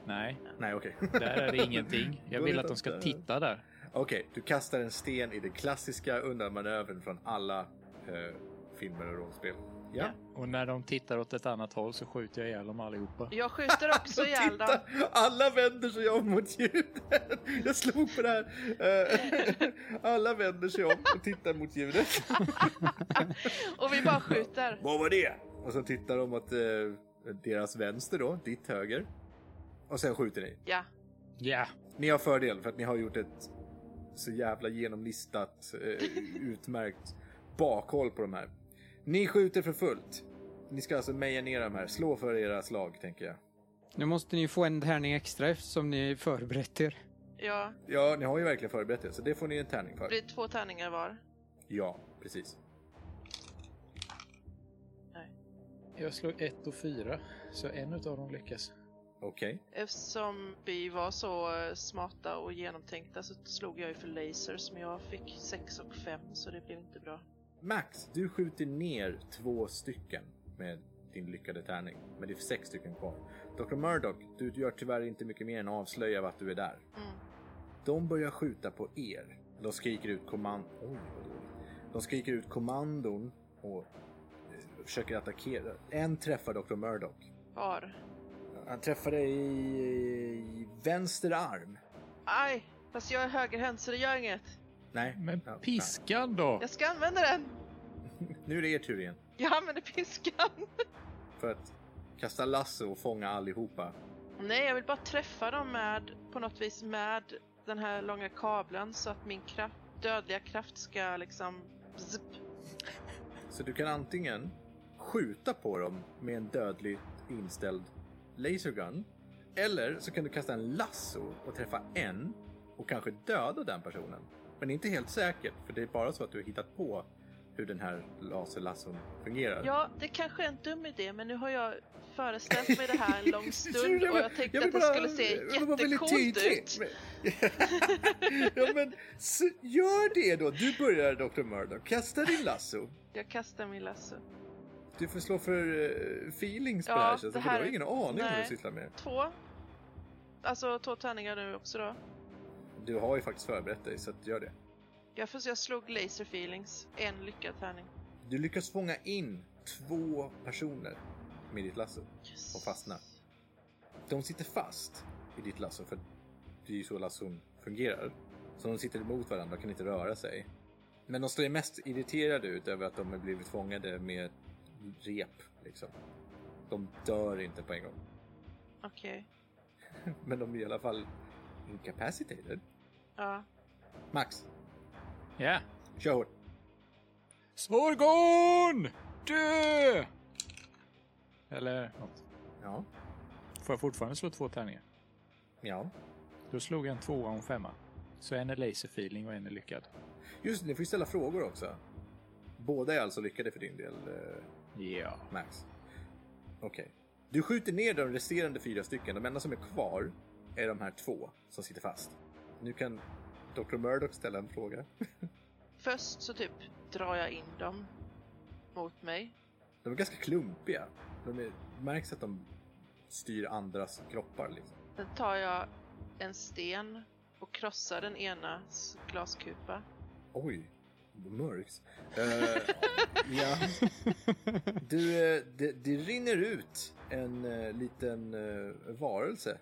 Nej, Nej, okej. där är det ingenting. Jag vill att de ska titta där. Okej, du kastar en sten i den klassiska undanmanövern från alla eh, filmer och rollspel. Ja. Ja. Och när de tittar åt ett annat håll så skjuter jag ihjäl dem allihopa. Jag skjuter också ihjäl dem. Titta, alla vänder sig om mot ljudet. Jag slog på det här. Eh, Alla vänder sig om och tittar mot ljudet. Och vi bara skjuter. Vad var det? Och så tittar de åt eh, deras vänster då, ditt höger. Och sen skjuter ni. Ja. Ja, Ni har fördel för att ni har gjort ett så jävla genomlistat, eh, utmärkt bakhåll på de här. Ni skjuter för fullt. Ni ska alltså meja ner de här. Slå för era slag, tänker jag. Nu måste ni få en tärning extra eftersom ni förberett er. Ja. Ja, ni har ju verkligen förberett er, så det får ni en tärning Det för. blir två tärningar var. Ja, precis. jag slog ett och fyra, så en av dem lyckas. Okej. Eftersom vi var så eh, smarta och genomtänkta så slog jag ju för lasers men jag fick 6 och 5 så det blev inte bra. Max, du skjuter ner två stycken med din lyckade tärning. Men det är sex stycken kvar. Dr. Murdoch, du gör tyvärr inte mycket mer än avslöja att du är där. Mm. De börjar skjuta på er. De skriker ut kommand... Oj, vad dåligt. De skriker ut kommandon och eh, försöker attackera. En träffar Dr. Murdoch. Var? Han träffar dig i, i vänster arm. Aj! Fast jag är högerhänt så det gör inget. Nej. Men Ja, piskan då? Jag ska använda den! Nu är det er tur igen. Jag använder piskan! För att kasta lasso och fånga allihopa. Nej, jag vill bara träffa dem med, på något vis med den här långa kabeln så att min kraft, dödliga kraft ska liksom zipp. Så du kan antingen skjuta på dem med en dödligt inställd lasergun. Eller så kan du kasta en lasso och träffa en och kanske döda den personen. Men inte helt säkert, för det är bara så att du har hittat på hur den här laserlasson fungerar. Ja, det kanske är en dum idé men nu har jag föreställt mig det här en lång stund och jag tänkte vill att det bara- skulle se jag jättecoolt ut. Ja men så, gör det då. Du börjar Dr. Murdoch. Kasta din lasso. Jag kastar min lasso. Du får slå för eh, feelings på Ja, det här känns det det för du har här- ingen aning vad nej. du sysslar med. Två. Alltså två tärningar nu också då. Du har ju faktiskt förberett dig så att gör det. Jag, får, jag slog laser feelings. En lyckad tärning. Du lyckas fånga in två personer med ditt lasso Yes. och fastnar. De sitter fast i ditt lasso för det är ju så lasson fungerar. Så de sitter emot varandra och kan inte röra sig. Men de står mest irriterade ut över att de har blivit fångade med rep. Liksom. De dör inte på en gång. Okej. Men de är i alla fall incapacitated. Ja. Max, Ja. kör hårt. Svorgon! Dö! Eller något. Ja, Får jag fortfarande slå två tärningar? ja. Då slog jag en tvåa och en femma. Så en är laserfeeling och en är lyckad. Just det, ni får ju ställa frågor också. Båda är alltså lyckade för din del, eh, Ja. Max. Okej. Du skjuter ner de resterande fyra stycken. De enda som är kvar är de här två som sitter fast. Nu kan Dr. Murdoch ställa en fråga. Först så typ drar jag in dem mot mig. De är ganska klumpiga. De är, märks att de styr andras kroppar liksom. Sen tar jag en sten och krossar den enas glaskupa. Oj, det mörks. Eh, ja. Du, eh, det, det rinner ut en eh, liten uh, varelse.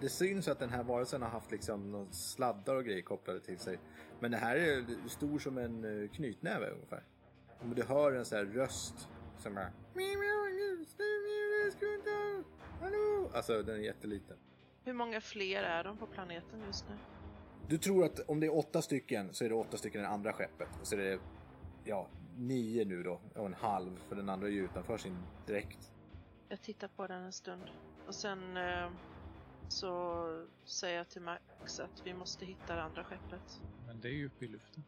Det syns att den här varelsen har haft liksom någon sladdar och grejer kopplade till sig. Men det här är stor som en uh, knytnäve ungefär. Och du hör en sån här röst som är... Hallå! Alltså den är jätteliten. Hur många fler är de på planeten just nu? Du tror att om det är åtta stycken så är det åtta stycken i det andra skeppet. Och så är det ja, nio nu då och en halv för den andra är ju utanför sin dräkt. Jag tittar på den en stund och sen eh, så säger jag till Max att vi måste hitta det andra skeppet. Men det är ju uppe i luften.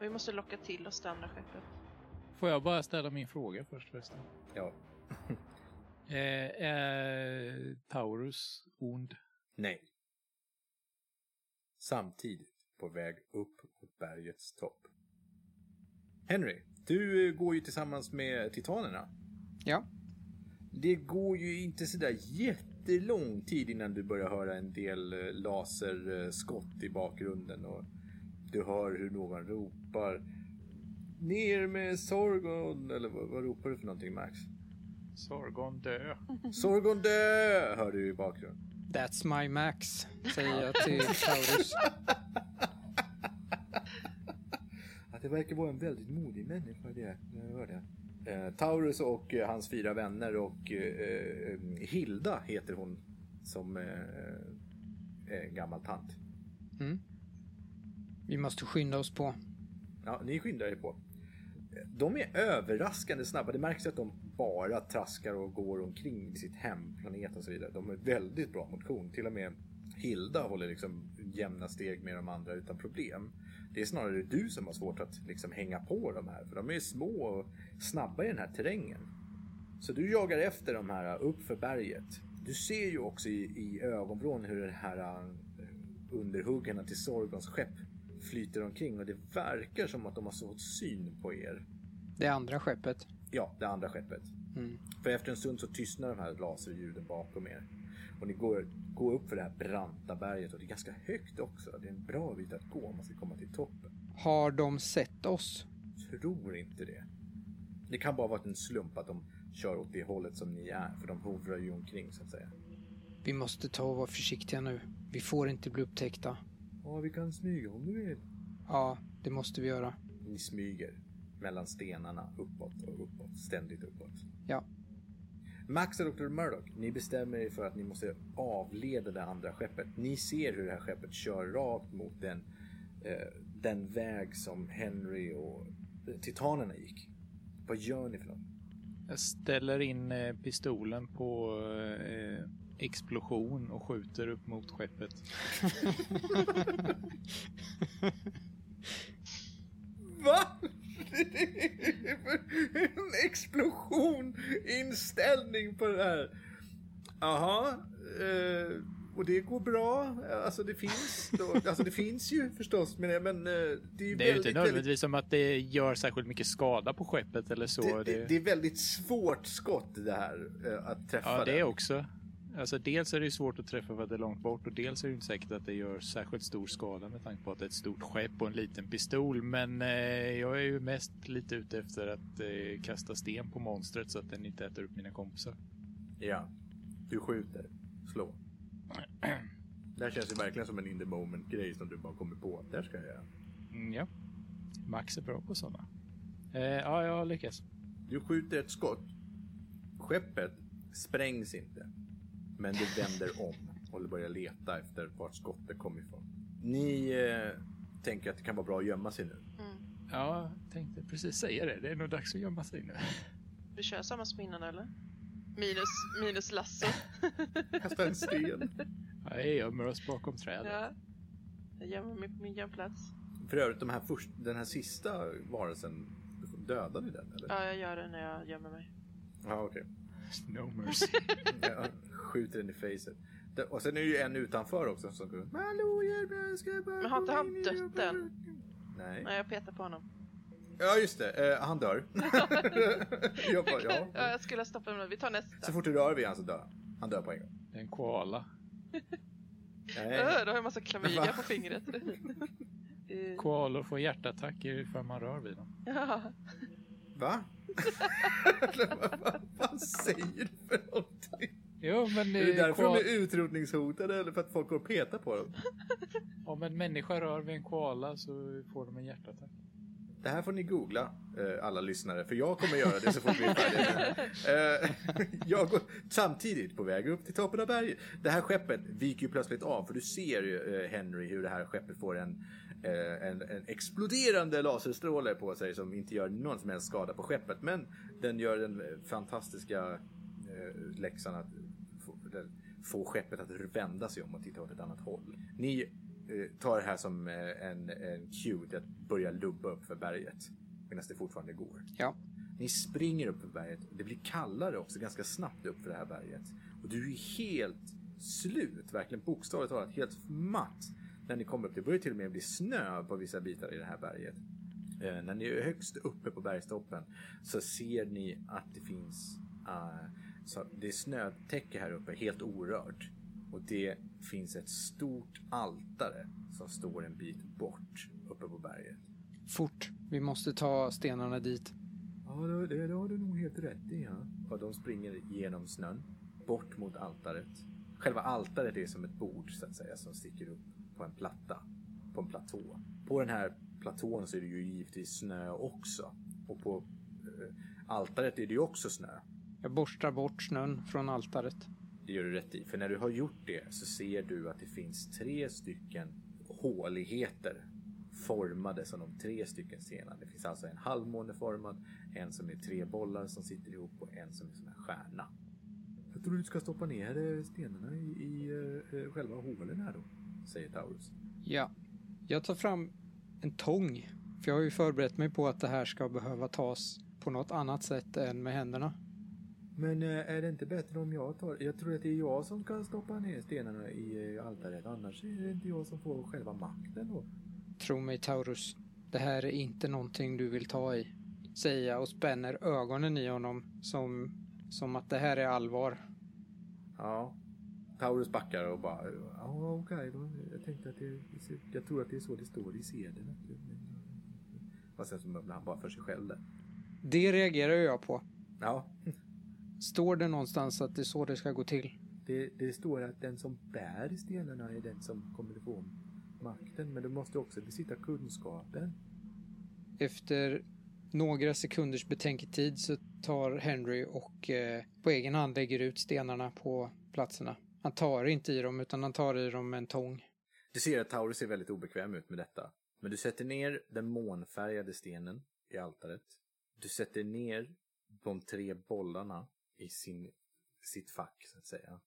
Vi måste locka till oss det andra skeppet. Får jag bara ställa min fråga först förresten? Ja, Eh, är Taurus ond? nej. Samtidigt på väg upp mot bergets topp. Henry, du eh, går ju tillsammans med titanerna. Ja, Det går ju inte sådär jättelång tid innan du börjar höra en del eh, laserskott i bakgrunden och du hör hur någon ropar Ner med Sorgon, eller vad, vad ropar du för någonting Max? Sargon dö. Sorgon dö! Hör du i bakgrunden. that's my max, säger jag till Taurus. Att det verkar vara en väldigt modig människa det. Jag hör det. Eh, Taurus och eh, hans fyra vänner och eh, eh, Hilda heter hon som eh, gammal tant. Mm. Vi måste skynda oss på. Ja, ni skyndar er på. De är överraskande snabba. Det märks att de bara traskar och går omkring i sitt hem, planet och så vidare. De är väldigt bra motion. Till och med Hilda håller liksom jämna steg med de andra utan problem. Det är snarare du som har svårt att liksom hänga på de här. För de är små och snabba i den här terrängen. Så du jagar efter de här upp för berget. Du ser ju också i, i ögonvrån hur det här eh, underhuggarna till Sorgons skepp flyter omkring och det verkar som att de har fått syn på er. Det andra skeppet. Ja, det andra skeppet. Mm. För efter en stund så tystnar de här laserljuden bakom er. Och ni går, går upp för det här branta berget och det är ganska högt också. Det är en bra bit att gå om man ska komma till toppen. Har de sett oss? Tror inte det. Det kan bara vara en slump att de kör åt det hållet som ni är. För de hovrar ju omkring så att säga. Vi måste ta och vara försiktiga nu. Vi får inte bli upptäckta. Ja, vi kan smyga om du vill. Ja, det måste vi göra. Ni smyger mellan stenarna uppåt och uppåt. Ständigt uppåt. Ja. Max och Dr. Murdoch, ni bestämmer er för att ni måste avleda det andra skeppet. Ni ser hur det här skeppet kör rakt mot den, eh, den väg som Henry och eh, titanerna gick. Vad gör ni för något? Jag ställer in eh, pistolen på eh, explosion och skjuter upp mot skeppet. Va? En explosion inställning på det här. Jaha. Eh, och det går bra. Alltså det finns. Då, alltså det finns ju förstås. Men, men eh, det är ju Det är ju inte nödvändigtvis som att det gör särskilt mycket skada på skeppet eller så. det, det, det är väldigt svårt skott det här. eh, Att träffa Ja, det den. också. Alltså dels är det svårt att träffa för att det är långt bort och dels är det inte säkert att det gör särskilt stor skada med tanke på att det är ett stort skepp och en liten pistol. Men eh, jag är ju mest lite ute efter att eh, kasta sten på monstret så att den inte äter upp mina kompisar. Ja. Du skjuter. Slå. Det här känns ju verkligen som en in the moment grej som du bara kommer på. Där ska jag göra. Mm, ja. Max är bra på sådana. Eh, ja, jag lyckas. Du skjuter ett skott. Skeppet sprängs inte. Men det vänder om och börjar leta efter vart skottet kom ifrån. Ni eh, tänker att det kan vara bra att gömma sig nu. Mm. Ja, jag tänkte precis säga det. Det är nog dags att gömma sig nu. Du kör samma som innan eller? Minus, minus Lasse. Kasta en sten. Ja, jag gömmer oss bakom trädet. ja. Jag gömmer mig på min gömplats. För övrigt, de här först, den här sista varelsen, dödade ni den eller? Ja, jag gör det när jag gömmer mig. Ja, okej. No mercy. Jag skjuter den i facet. Det- Och sen är det ju en utanför också som går. Hallå, hjälp jag ska bara Men har inte han dött rummet." än? Nej. Nej, jag petar på honom. Ja, just det. Eh, han dör. jag bara, ja. ja, jag skulle ha stoppat mig. Vi tar nästa. Så fort du rör vid han så dör han. Han dör på en gång. En koala. Nej. Öh, då har jag en massa klamydia på fingret. Eh, Koalor får hjärtattacker ifall man rör vid dem. ja. Va? Vad fan säger du för någonting? Jo, men, Är det därför de koal- är utrotningshotade eller för att folk går och petar på dem? om en människa rör vid en koala så får de en hjärtattack. Det här får ni googla, eh, alla lyssnare, för jag kommer göra det så fort vi är färdiga. Eh, jag går samtidigt på väg upp till toppen av berget. Det här skeppet viker ju plötsligt av, för du ser ju eh, Henry hur det här skeppet får en, en, en exploderande laserstråle på sig som inte gör någon som helst skada på skeppet. Men den gör den fantastiska läxan att få, skeppet att vända sig om och titta åt ett annat håll. Ni eh, tar det här som eh, en, en cue till att börja lubba upp för berget medan det fortfarande går. Ja. Ni springer upp för berget. Det blir kallare också ganska snabbt upp för det här berget. Och du är helt slut, verkligen bokstavligt talat helt matt när ni kommer upp. Det börjar till och med bli snö på vissa bitar i det här berget. Eh, när ni är högst uppe på bergstoppen så ser ni att det finns eh, så det är snötäcke här uppe, helt orört. Och det finns ett stort altare som står en bit bort uppe på berget. Fort. Vi måste ta stenarna dit. Ja, det, det, det har du nog helt rätt i. Ja. Och de springer genom snön, bort mot altaret. Själva altaret är som ett bord så att säga som sticker upp på en platta, på en platå. På den här platån så är det ju givetvis snö också. Och på eh, altaret är det ju också snö. Jag borstar bort snön från altaret. Det gör du rätt i. För när du har gjort det så ser du att det finns tre stycken håligheter formade som de tre stycken stenarna. Det finns alltså en halvmåneformad, en som är tre bollar som sitter ihop och en som är som en stjärna. Jag tror du ska stoppa ner eh, stenarna i, i uh, själva hålen här då, säger Taurus. Ja. Jag tar fram en tång. För jag har ju förberett mig på att det här ska behöva tas på något annat sätt än med händerna. Men eh, är det inte bättre om jag tar... Jag tror att det är jag som ska stoppa ner stenarna i eh, altaret. Annars är det inte jag som får själva makten då. Tro mig Taurus, det här är inte någonting du vill ta i. Säger jag och spänner ögonen i honom som, som att det här är allvar. Ja. Taurus backar och bara, ja okej då. Jag tänkte att det, jag tror att det är så det står i sedeln. Och sen så mumlar han bara för sig själv där. Det reagerar jag på. Ja, Står det någonstans att det är så det ska gå till? det, det står att den som bär stenarna är den som kommer att få makten. Men du måste också besitta kunskapen. Efter några sekunders betänketid så tar Henry och eh, på egen hand lägger ut stenarna på platserna. Han tar inte i dem utan han tar i dem med en tång. Du ser att Taurus ser väldigt obekväm ut med detta. Men du sätter ner den månfärgade stenen i altaret. Du sätter ner de tre bollarna i sin, sitt fack, så att säga.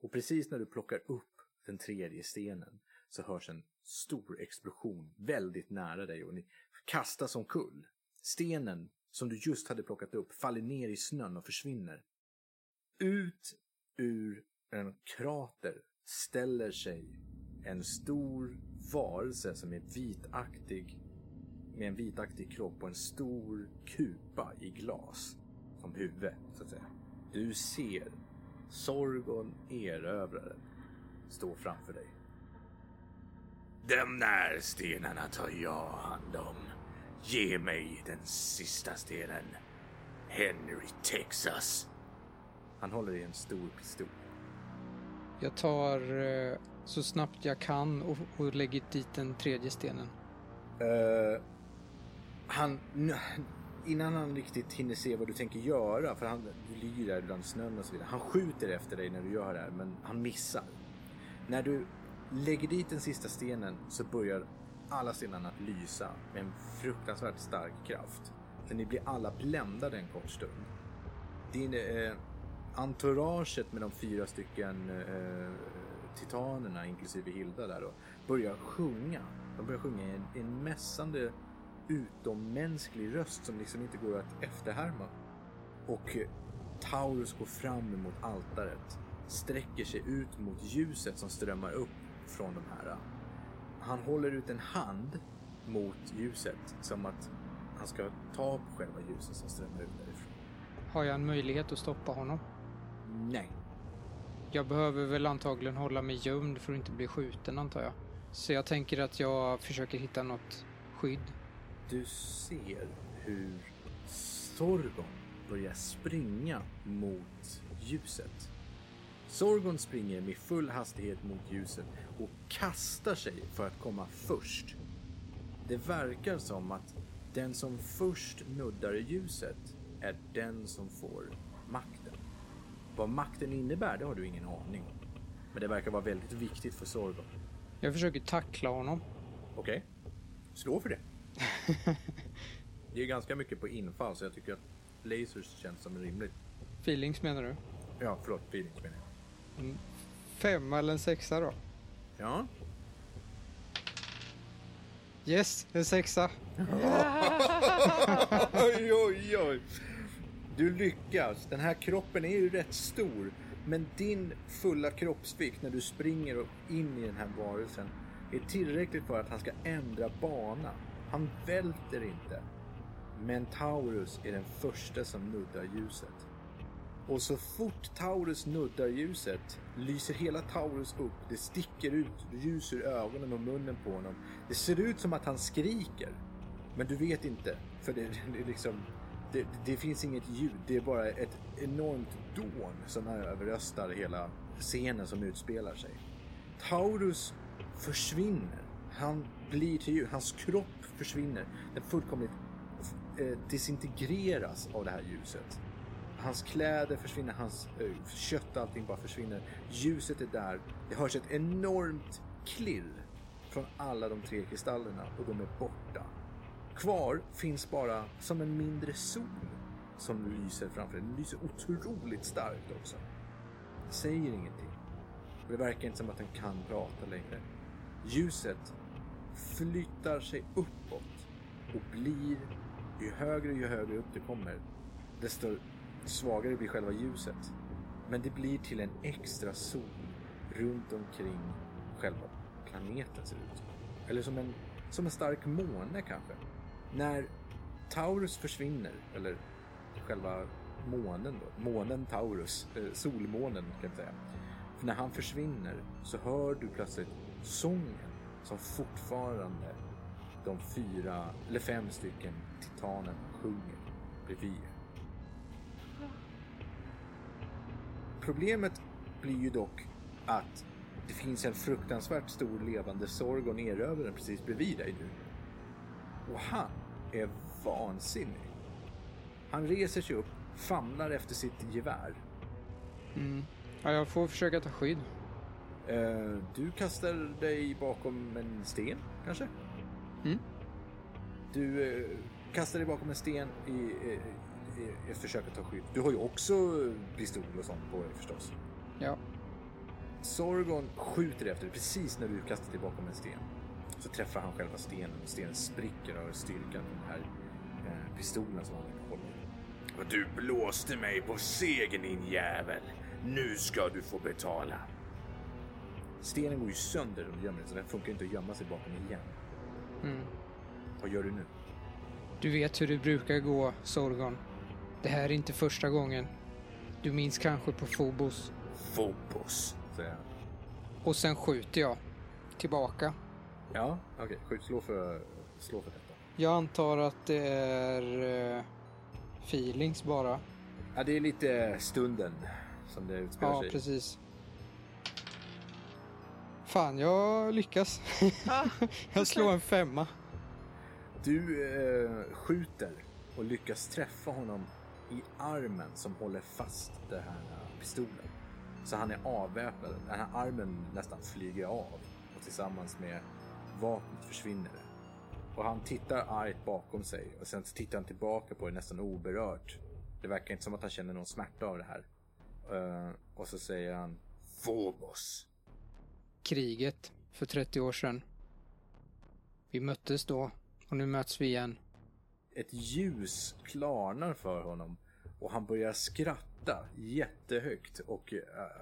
Och precis när du plockar upp den tredje stenen så hörs en stor explosion väldigt nära dig och ni kastas omkull. Stenen som du just hade plockat upp faller ner i snön och försvinner. Ut ur en krater ställer sig en stor varelse som är vitaktig med en vitaktig kropp och en stor kupa i glas som huvud, så att säga. Du ser Sorgon erövraren stå framför dig. De där stenarna tar jag hand om. Ge mig den sista stenen. Henry Texas. Han håller i en stor pistol. Jag tar eh, så snabbt jag kan och, och lägger dit den tredje stenen. Eh, han, innan han riktigt hinner se vad du tänker göra, för han du lyr där bland snön och så vidare. Han skjuter efter dig när du gör det här, men han missar. När du lägger dit den sista stenen så börjar alla stenarna att lysa med en fruktansvärt stark kraft. Så ni blir alla bländade en kort stund. Din eh, entouraget med de fyra stycken eh, titanerna, inklusive Hilda där då, börjar sjunga. De börjar sjunga i en, i en mässande, utommänsklig röst som liksom inte går att efterhärma. Och eh, Taurus går fram emot altaret, sträcker sig ut mot ljuset som strömmar upp från de här. Han håller ut en hand mot ljuset som att han ska ta på själva ljuset som strömmar ut därifrån. Har jag en möjlighet att stoppa honom? Nej. Jag behöver väl antagligen hålla mig gömd för att inte bli skjuten antar jag. Så jag tänker att jag försöker hitta något skydd. Du ser hur Sorgon börjar springa mot ljuset. Sorgon springer med full hastighet mot ljuset och kastar sig för att komma först. Det verkar som att den som först nuddar ljuset är den som får makten. Vad makten innebär, det har du ingen aning om. Men det verkar vara väldigt viktigt för Sorgon. Jag försöker tackla honom. Okej, slå för det. det är ganska mycket på infall så jag tycker att lasers känns som rimligt. Feelings menar du? Ja, förlåt, feelings menar jag. Femma eller en sexa då? Ja, Yes, en sexa. oj, oj, oj. Du lyckas. Den här kroppen är ju rätt stor. Men din fulla kroppsvikt när du springer in i den här varelsen är tillräckligt för att han ska ändra bana. Han välter inte. Men Taurus är den första som nuddar ljuset. Och så fort Taurus nuddar ljuset lyser hela Taurus upp. Det sticker ut ljus ur ögonen och munnen på honom. Det ser ut som att han skriker. Men du vet inte, för det, det liksom... Det, det finns inget ljud, det är bara ett enormt dån som överröstar hela scenen som utspelar sig. Taurus försvinner. Han blir till ljud, hans kropp försvinner. Den fullkomligt eh, desintegreras av det här ljuset. Hans kläder försvinner, hans eh, kött och allting bara försvinner. Ljuset är där. Det hörs ett enormt klirr från alla de tre kristallerna och de är borta. Kvar finns bara som en mindre sol som lyser framför Den lyser otroligt starkt också. Den Säger ingenting. Och det verkar inte som att den kan prata längre. Ljuset flyttar sig uppåt och blir, ju högre ju högre upp det kommer, desto svagare blir själva ljuset. Men det blir till en extra sol runt omkring själva planeten ser ut. Eller som en, som en stark måne kanske. När Taurus försvinner, eller själva månen då, månen Taurus, eh, solmånen kan jag säga. För när han försvinner så hör du plötsligt sången som fortfarande de fyra, eller fem stycken titanen sjunger bredvid er. Problemet blir ju dock att det finns en fruktansvärt stor levande Sorgon erövraren precis bredvid dig nu. Och han är vansinnig. Han reser sig upp, famlar efter sitt gevär. Mm. Ja, jag får försöka ta skydd. Eh, du kastar dig bakom en sten, kanske? Mm. Du eh, kastar dig bakom en sten i, i, i ett försök att ta skydd. Du har ju också pistol och sånt på dig förstås. Ja. Sorgon skjuter efter dig precis när du kastar dig bakom en sten. Så träffar han själva stenen och stenen spricker av styrkan av den här eh, pistolen som han håller. Och du blåste mig på segern din jävel. Nu ska du få betala. Stenen går ju sönder och gömmer sig så den funkar inte att gömma sig bakom igen. Mm. Vad gör du nu? Du vet hur det brukar gå, Sorgon. Det här är inte första gången. Du minns kanske på Phobos. Phobos, säger han. Och sen skjuter jag. Tillbaka. Ja, okej. Okay. Slå, för, slå för detta. Jag antar att det är eh, feelings bara. Ja, det är lite stunden som det utspelar Ja, sig. precis. Fan, jag lyckas. Ja, jag slår en femma. Du eh, skjuter och lyckas träffa honom i armen som håller fast den här eh, pistolen. Så han är avväpnad. Den här armen nästan flyger av och tillsammans med vapnet försvinner det. Och han tittar argt bakom sig och sen så tittar han tillbaka på det nästan oberört. Det verkar inte som att han känner någon smärta av det här. Eh, och så säger han Phobos. Kriget för 30 år sedan. Vi möttes då och nu möts vi igen. ett ljus klarnar för honom och han börjar skratta jättehögt och uh,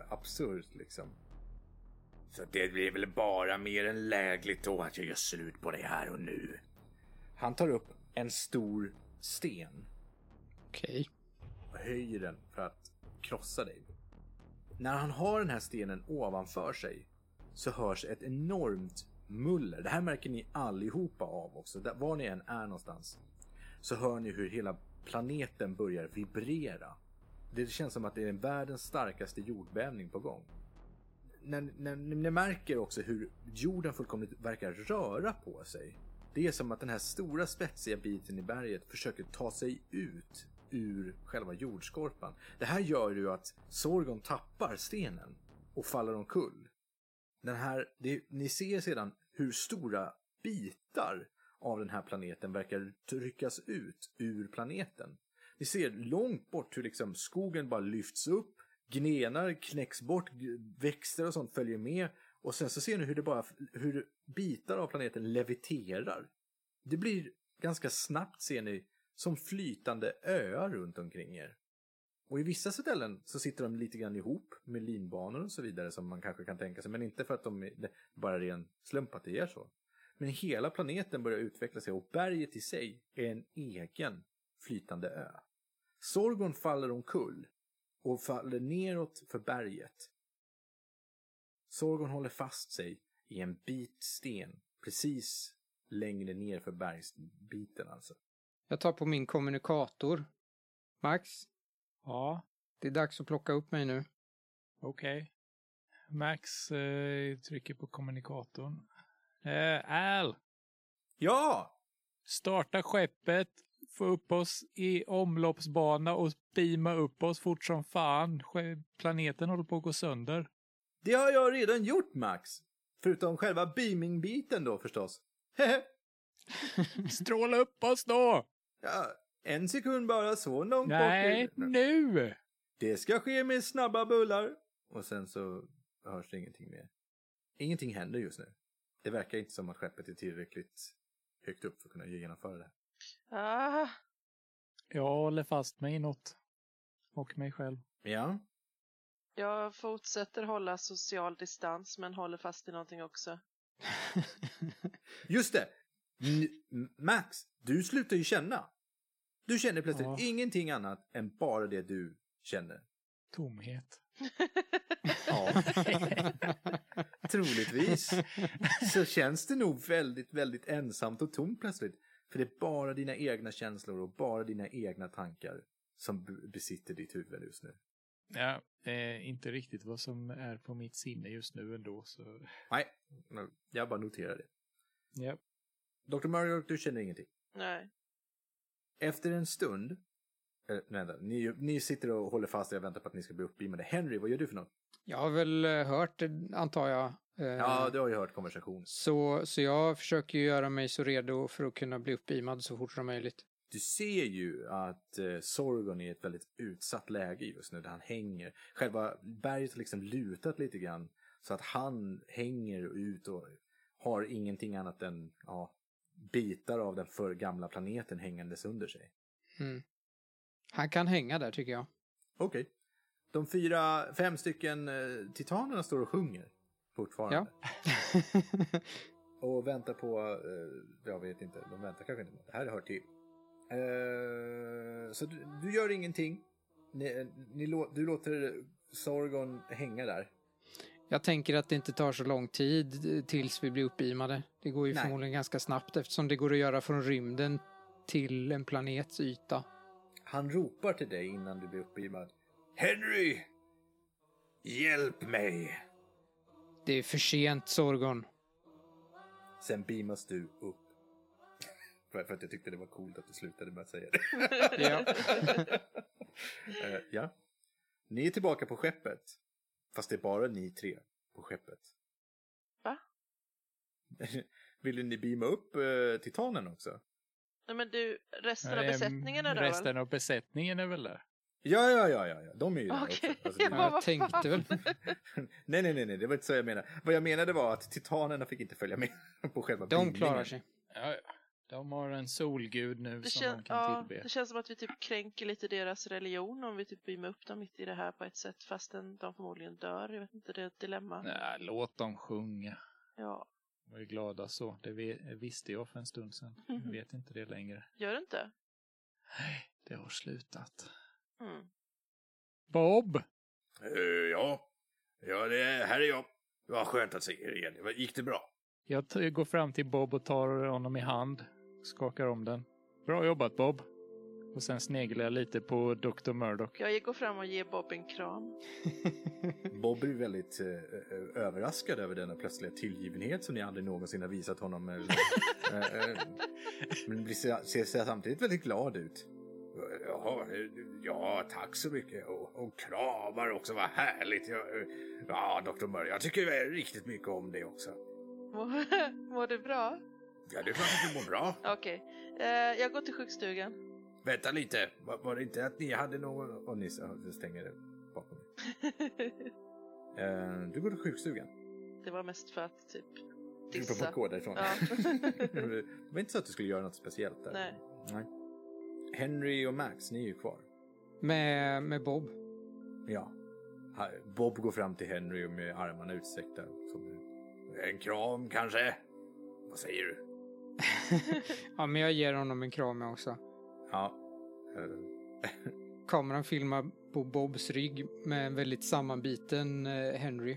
absurt liksom. Så det blir väl bara mer än lägligt då att jag gör slut på dig här och nu. Han tar upp en stor sten Okej. och höjer den för att krossa dig. När han har den här stenen ovanför sig så hörs ett enormt muller. Det här märker ni allihopa av också, där, var ni än är någonstans. Så hör ni hur hela planeten börjar vibrera. Det känns som att det är världens starkaste jordbävning på gång. När, när, ni märker också hur jorden fullkomligt verkar röra på sig. Det är som att den här stora spetsiga biten i berget försöker ta sig ut ur själva jordskorpan. Det här gör ju att Sorgon tappar stenen och faller omkull. Den här, det, ni ser sedan hur stora bitar av den här planeten verkar tryckas ut ur planeten. Ni ser långt bort hur liksom skogen bara lyfts upp, grenar knäcks bort, växter och sånt följer med och sen så ser ni hur det bara, hur bitar av planeten leviterar. Det blir ganska snabbt ser ni som flytande öar runt omkring er. Och i vissa ställen så sitter de lite grann ihop med linbanor och så vidare som man kanske kan tänka sig, men inte för att de är det är bara ren slump att det är så. Men hela planeten börjar utveckla sig och berget i sig är en egen flytande ö. Sorgon faller omkull och faller neråt för berget. Sorgon håller fast sig i en bit sten precis längre ner för bergsbiten alltså. Jag tar på min kommunikator. Max, Ja, det är dags att plocka upp mig nu. okej. Max eh, trycker på kommunikatorn. Eh, Al, Ja! starta skeppet, få upp oss i omloppsbana och beama upp oss fort som fan. Planeten håller på att gå sönder. Det har jag redan gjort Max! Förutom själva beaming-biten då förstås. Stråla upp oss då! ja, en sekund bara, så långt Nej, bort. är- nu! Det ska ske med snabba bullar. Och sen så hörs det ingenting mer. Ingenting händer just nu. Det verkar inte som att skeppet är tillräckligt högt upp för att kunna genomföra det. Ah, Jag håller fast mig i något. Och mig själv. Ja, jag fortsätter hålla social distans men håller fast i någonting också. just det! N- Max, du slutar ju känna. Du känner plötsligt Ja. ingenting annat än bara det du känner. Tomhet. Ja. Troligtvis så känns det nog väldigt, väldigt ensamt och tomt plötsligt. För det är bara dina egna känslor och bara dina egna tankar som besitter ditt huvud just nu. Ja, eh, inte riktigt vad som är på mitt sinne just nu ändå. Så. Nej, jag bara noterar det. Ja. Dr. Mario, du känner ingenting. Nej. Efter en stund, eh, vänta, ni, ni sitter och håller fast och väntar på att ni ska bli uppbeamade. Henry, vad gör du för något? Jag har väl eh, hört, det, antar jag. eh, Ja, du har ju hört konversation. så, så jag försöker göra mig så redo för att kunna bli uppbeamad så fort som möjligt. Du ser ju att eh, Sorgon är i ett väldigt utsatt läge just nu där han hänger. Själva berget har liksom lutat lite grann så att han hänger ut och har ingenting annat än ja, bitar av den för gamla planeten hängandes under sig. Mm. Han kan hänga där tycker jag. Okej. De fyra, fem stycken eh, titanerna står och sjunger fortfarande. Ja. Och väntar på, eh, jag vet inte, de väntar kanske inte. Det här hör till. Eh, så du, du gör ingenting. Ni, ni, lå- du låter Sorgon hänga där. Jag tänker att det inte tar så lång tid eh, tills vi blir uppbeamade. Det går ju Nej. förmodligen ganska snabbt eftersom det går att göra från rymden till en planets yta. Han ropar till dig innan du blir uppbeamad. Henry! Hjälp mig! Det är för sent, Sorgon. Sen beamas du upp. för, att jag tyckte det var coolt att du slutade med att säga det. Ja. Eh, ja. Ni är tillbaka på skeppet. Fast det är bara ni tre på skeppet. Va? Vill ni beama upp uh, titanen också? Nej men du, resten av Ehm, besättningen är där Resten väl? av besättningen är väl där? Ja, ja, ja, ja, ja. de är ju där Okej. också. Alltså, det- Jag tänkte väl. nej, nej, nej, nej, det var inte så jag menade. Vad jag menade var att titanerna fick inte följa med på själva De klarar beamningen. sig. Ja, ja. De har en solgud nu Det, som kän, de kan ja, tillbe. det känns som att vi typ kränker lite deras religion om vi typ beamar upp dem mitt i det här på ett sätt fastän de förmodligen dör. Jag vet inte, det är ett dilemma. Nej, låt dem sjunga. Ja. De har ju glada så. Det visste jag för en stund sedan. Jag vet inte det längre. Gör du inte? Nej, det har slutat. Mm. Bob! Eh, ja, ja det, här är jag. Det var skönt att se er igen. Vad- Gick det bra? Jag går fram till Bob och tar honom i hand. Skakar om den. Bra jobbat Bob! Och sen sneglar jag lite på Dr. Murdoch. Jag går fram och ger Bob en kram. Bob är väldigt eh, eh, överraskad över denna plötsliga tillgivenhet som ni aldrig någonsin har visat honom. eller- eh, eh, men blir, ser, ser samtidigt väldigt glad ut. Eh, ja tack så mycket. Och, och kramar också, vad härligt. Ja, eh, ja doktor Murray, jag tycker riktigt mycket om det också. Mår mår du bra? Ja, det är klart att du mår bra. Okej. Eh, jag går till sjukstugan. Vänta lite, var, var det inte att ni hade Någon, och ni så- stänger det bakom er. Eh, du går till sjukstugan. det var mest för att typ Du får dissa. gå därifrån. Ja. det var inte så att du skulle göra något speciellt där. Nej. Nej. Henry och Max, ni är ju kvar. Med, med Bob. Ja. Bob går fram till Henry med armarna utsträckta. Som, En kram kanske? Vad säger du? Ja, men jag ger honom en kram också. ja. Kameran filmar på Bobs rygg med en väldigt sammanbiten eh, Henry.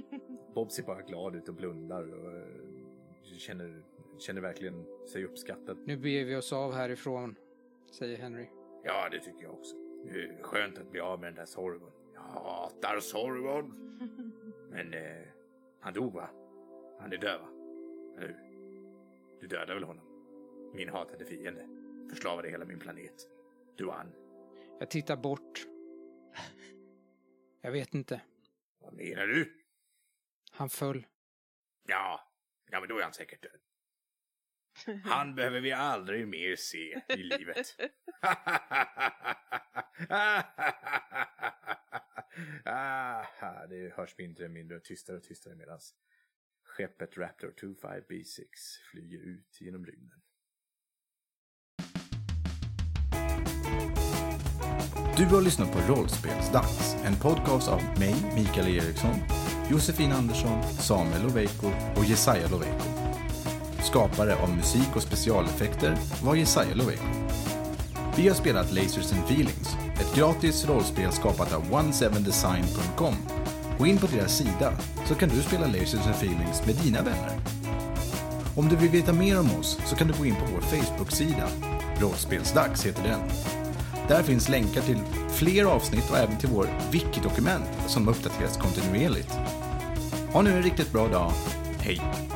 Bob ser bara glad ut och blundar och eh, känner, känner verkligen sig uppskattad. Nu beger vi oss av härifrån, säger Henry. Ja, det tycker jag också. Det är skönt att bli av med den där Sorgon. Jag hatar Sorgon. Men eh, han dog va? Han är död va? Eller? Du dödade väl honom? Min hatade fiende. Förslavade hela min planet. Du han. Jag tittar bort. Jag vet inte. Vad menar du? Han föll. Ja, ja men då är han säkert död. Han behöver vi aldrig mer se i livet. ah, det hörs mindre och mindre och tystare och tystare medan skeppet Raptor 25B6 flyger ut genom rymden. Du har lyssnat på Rollspelsdags, en podcast av mig, Mikael Eriksson, Josefin Andersson, Samuel Loveiko och Jesaja Loveiko. Skapare av musik och specialeffekter var Jesaja Loveiko. Vi har spelat Lasers and Feelings, ett gratis rollspel skapat av 17design.com. Gå in på deras sida så kan du spela Lasers and Feelings med dina vänner. Om du vill veta mer om oss så kan du gå in på vår Facebook-sida. Rollspelsdags heter den. Där finns länkar till fler avsnitt och även till vår wiki-dokument som uppdateras kontinuerligt. Ha nu en riktigt bra dag. Hej!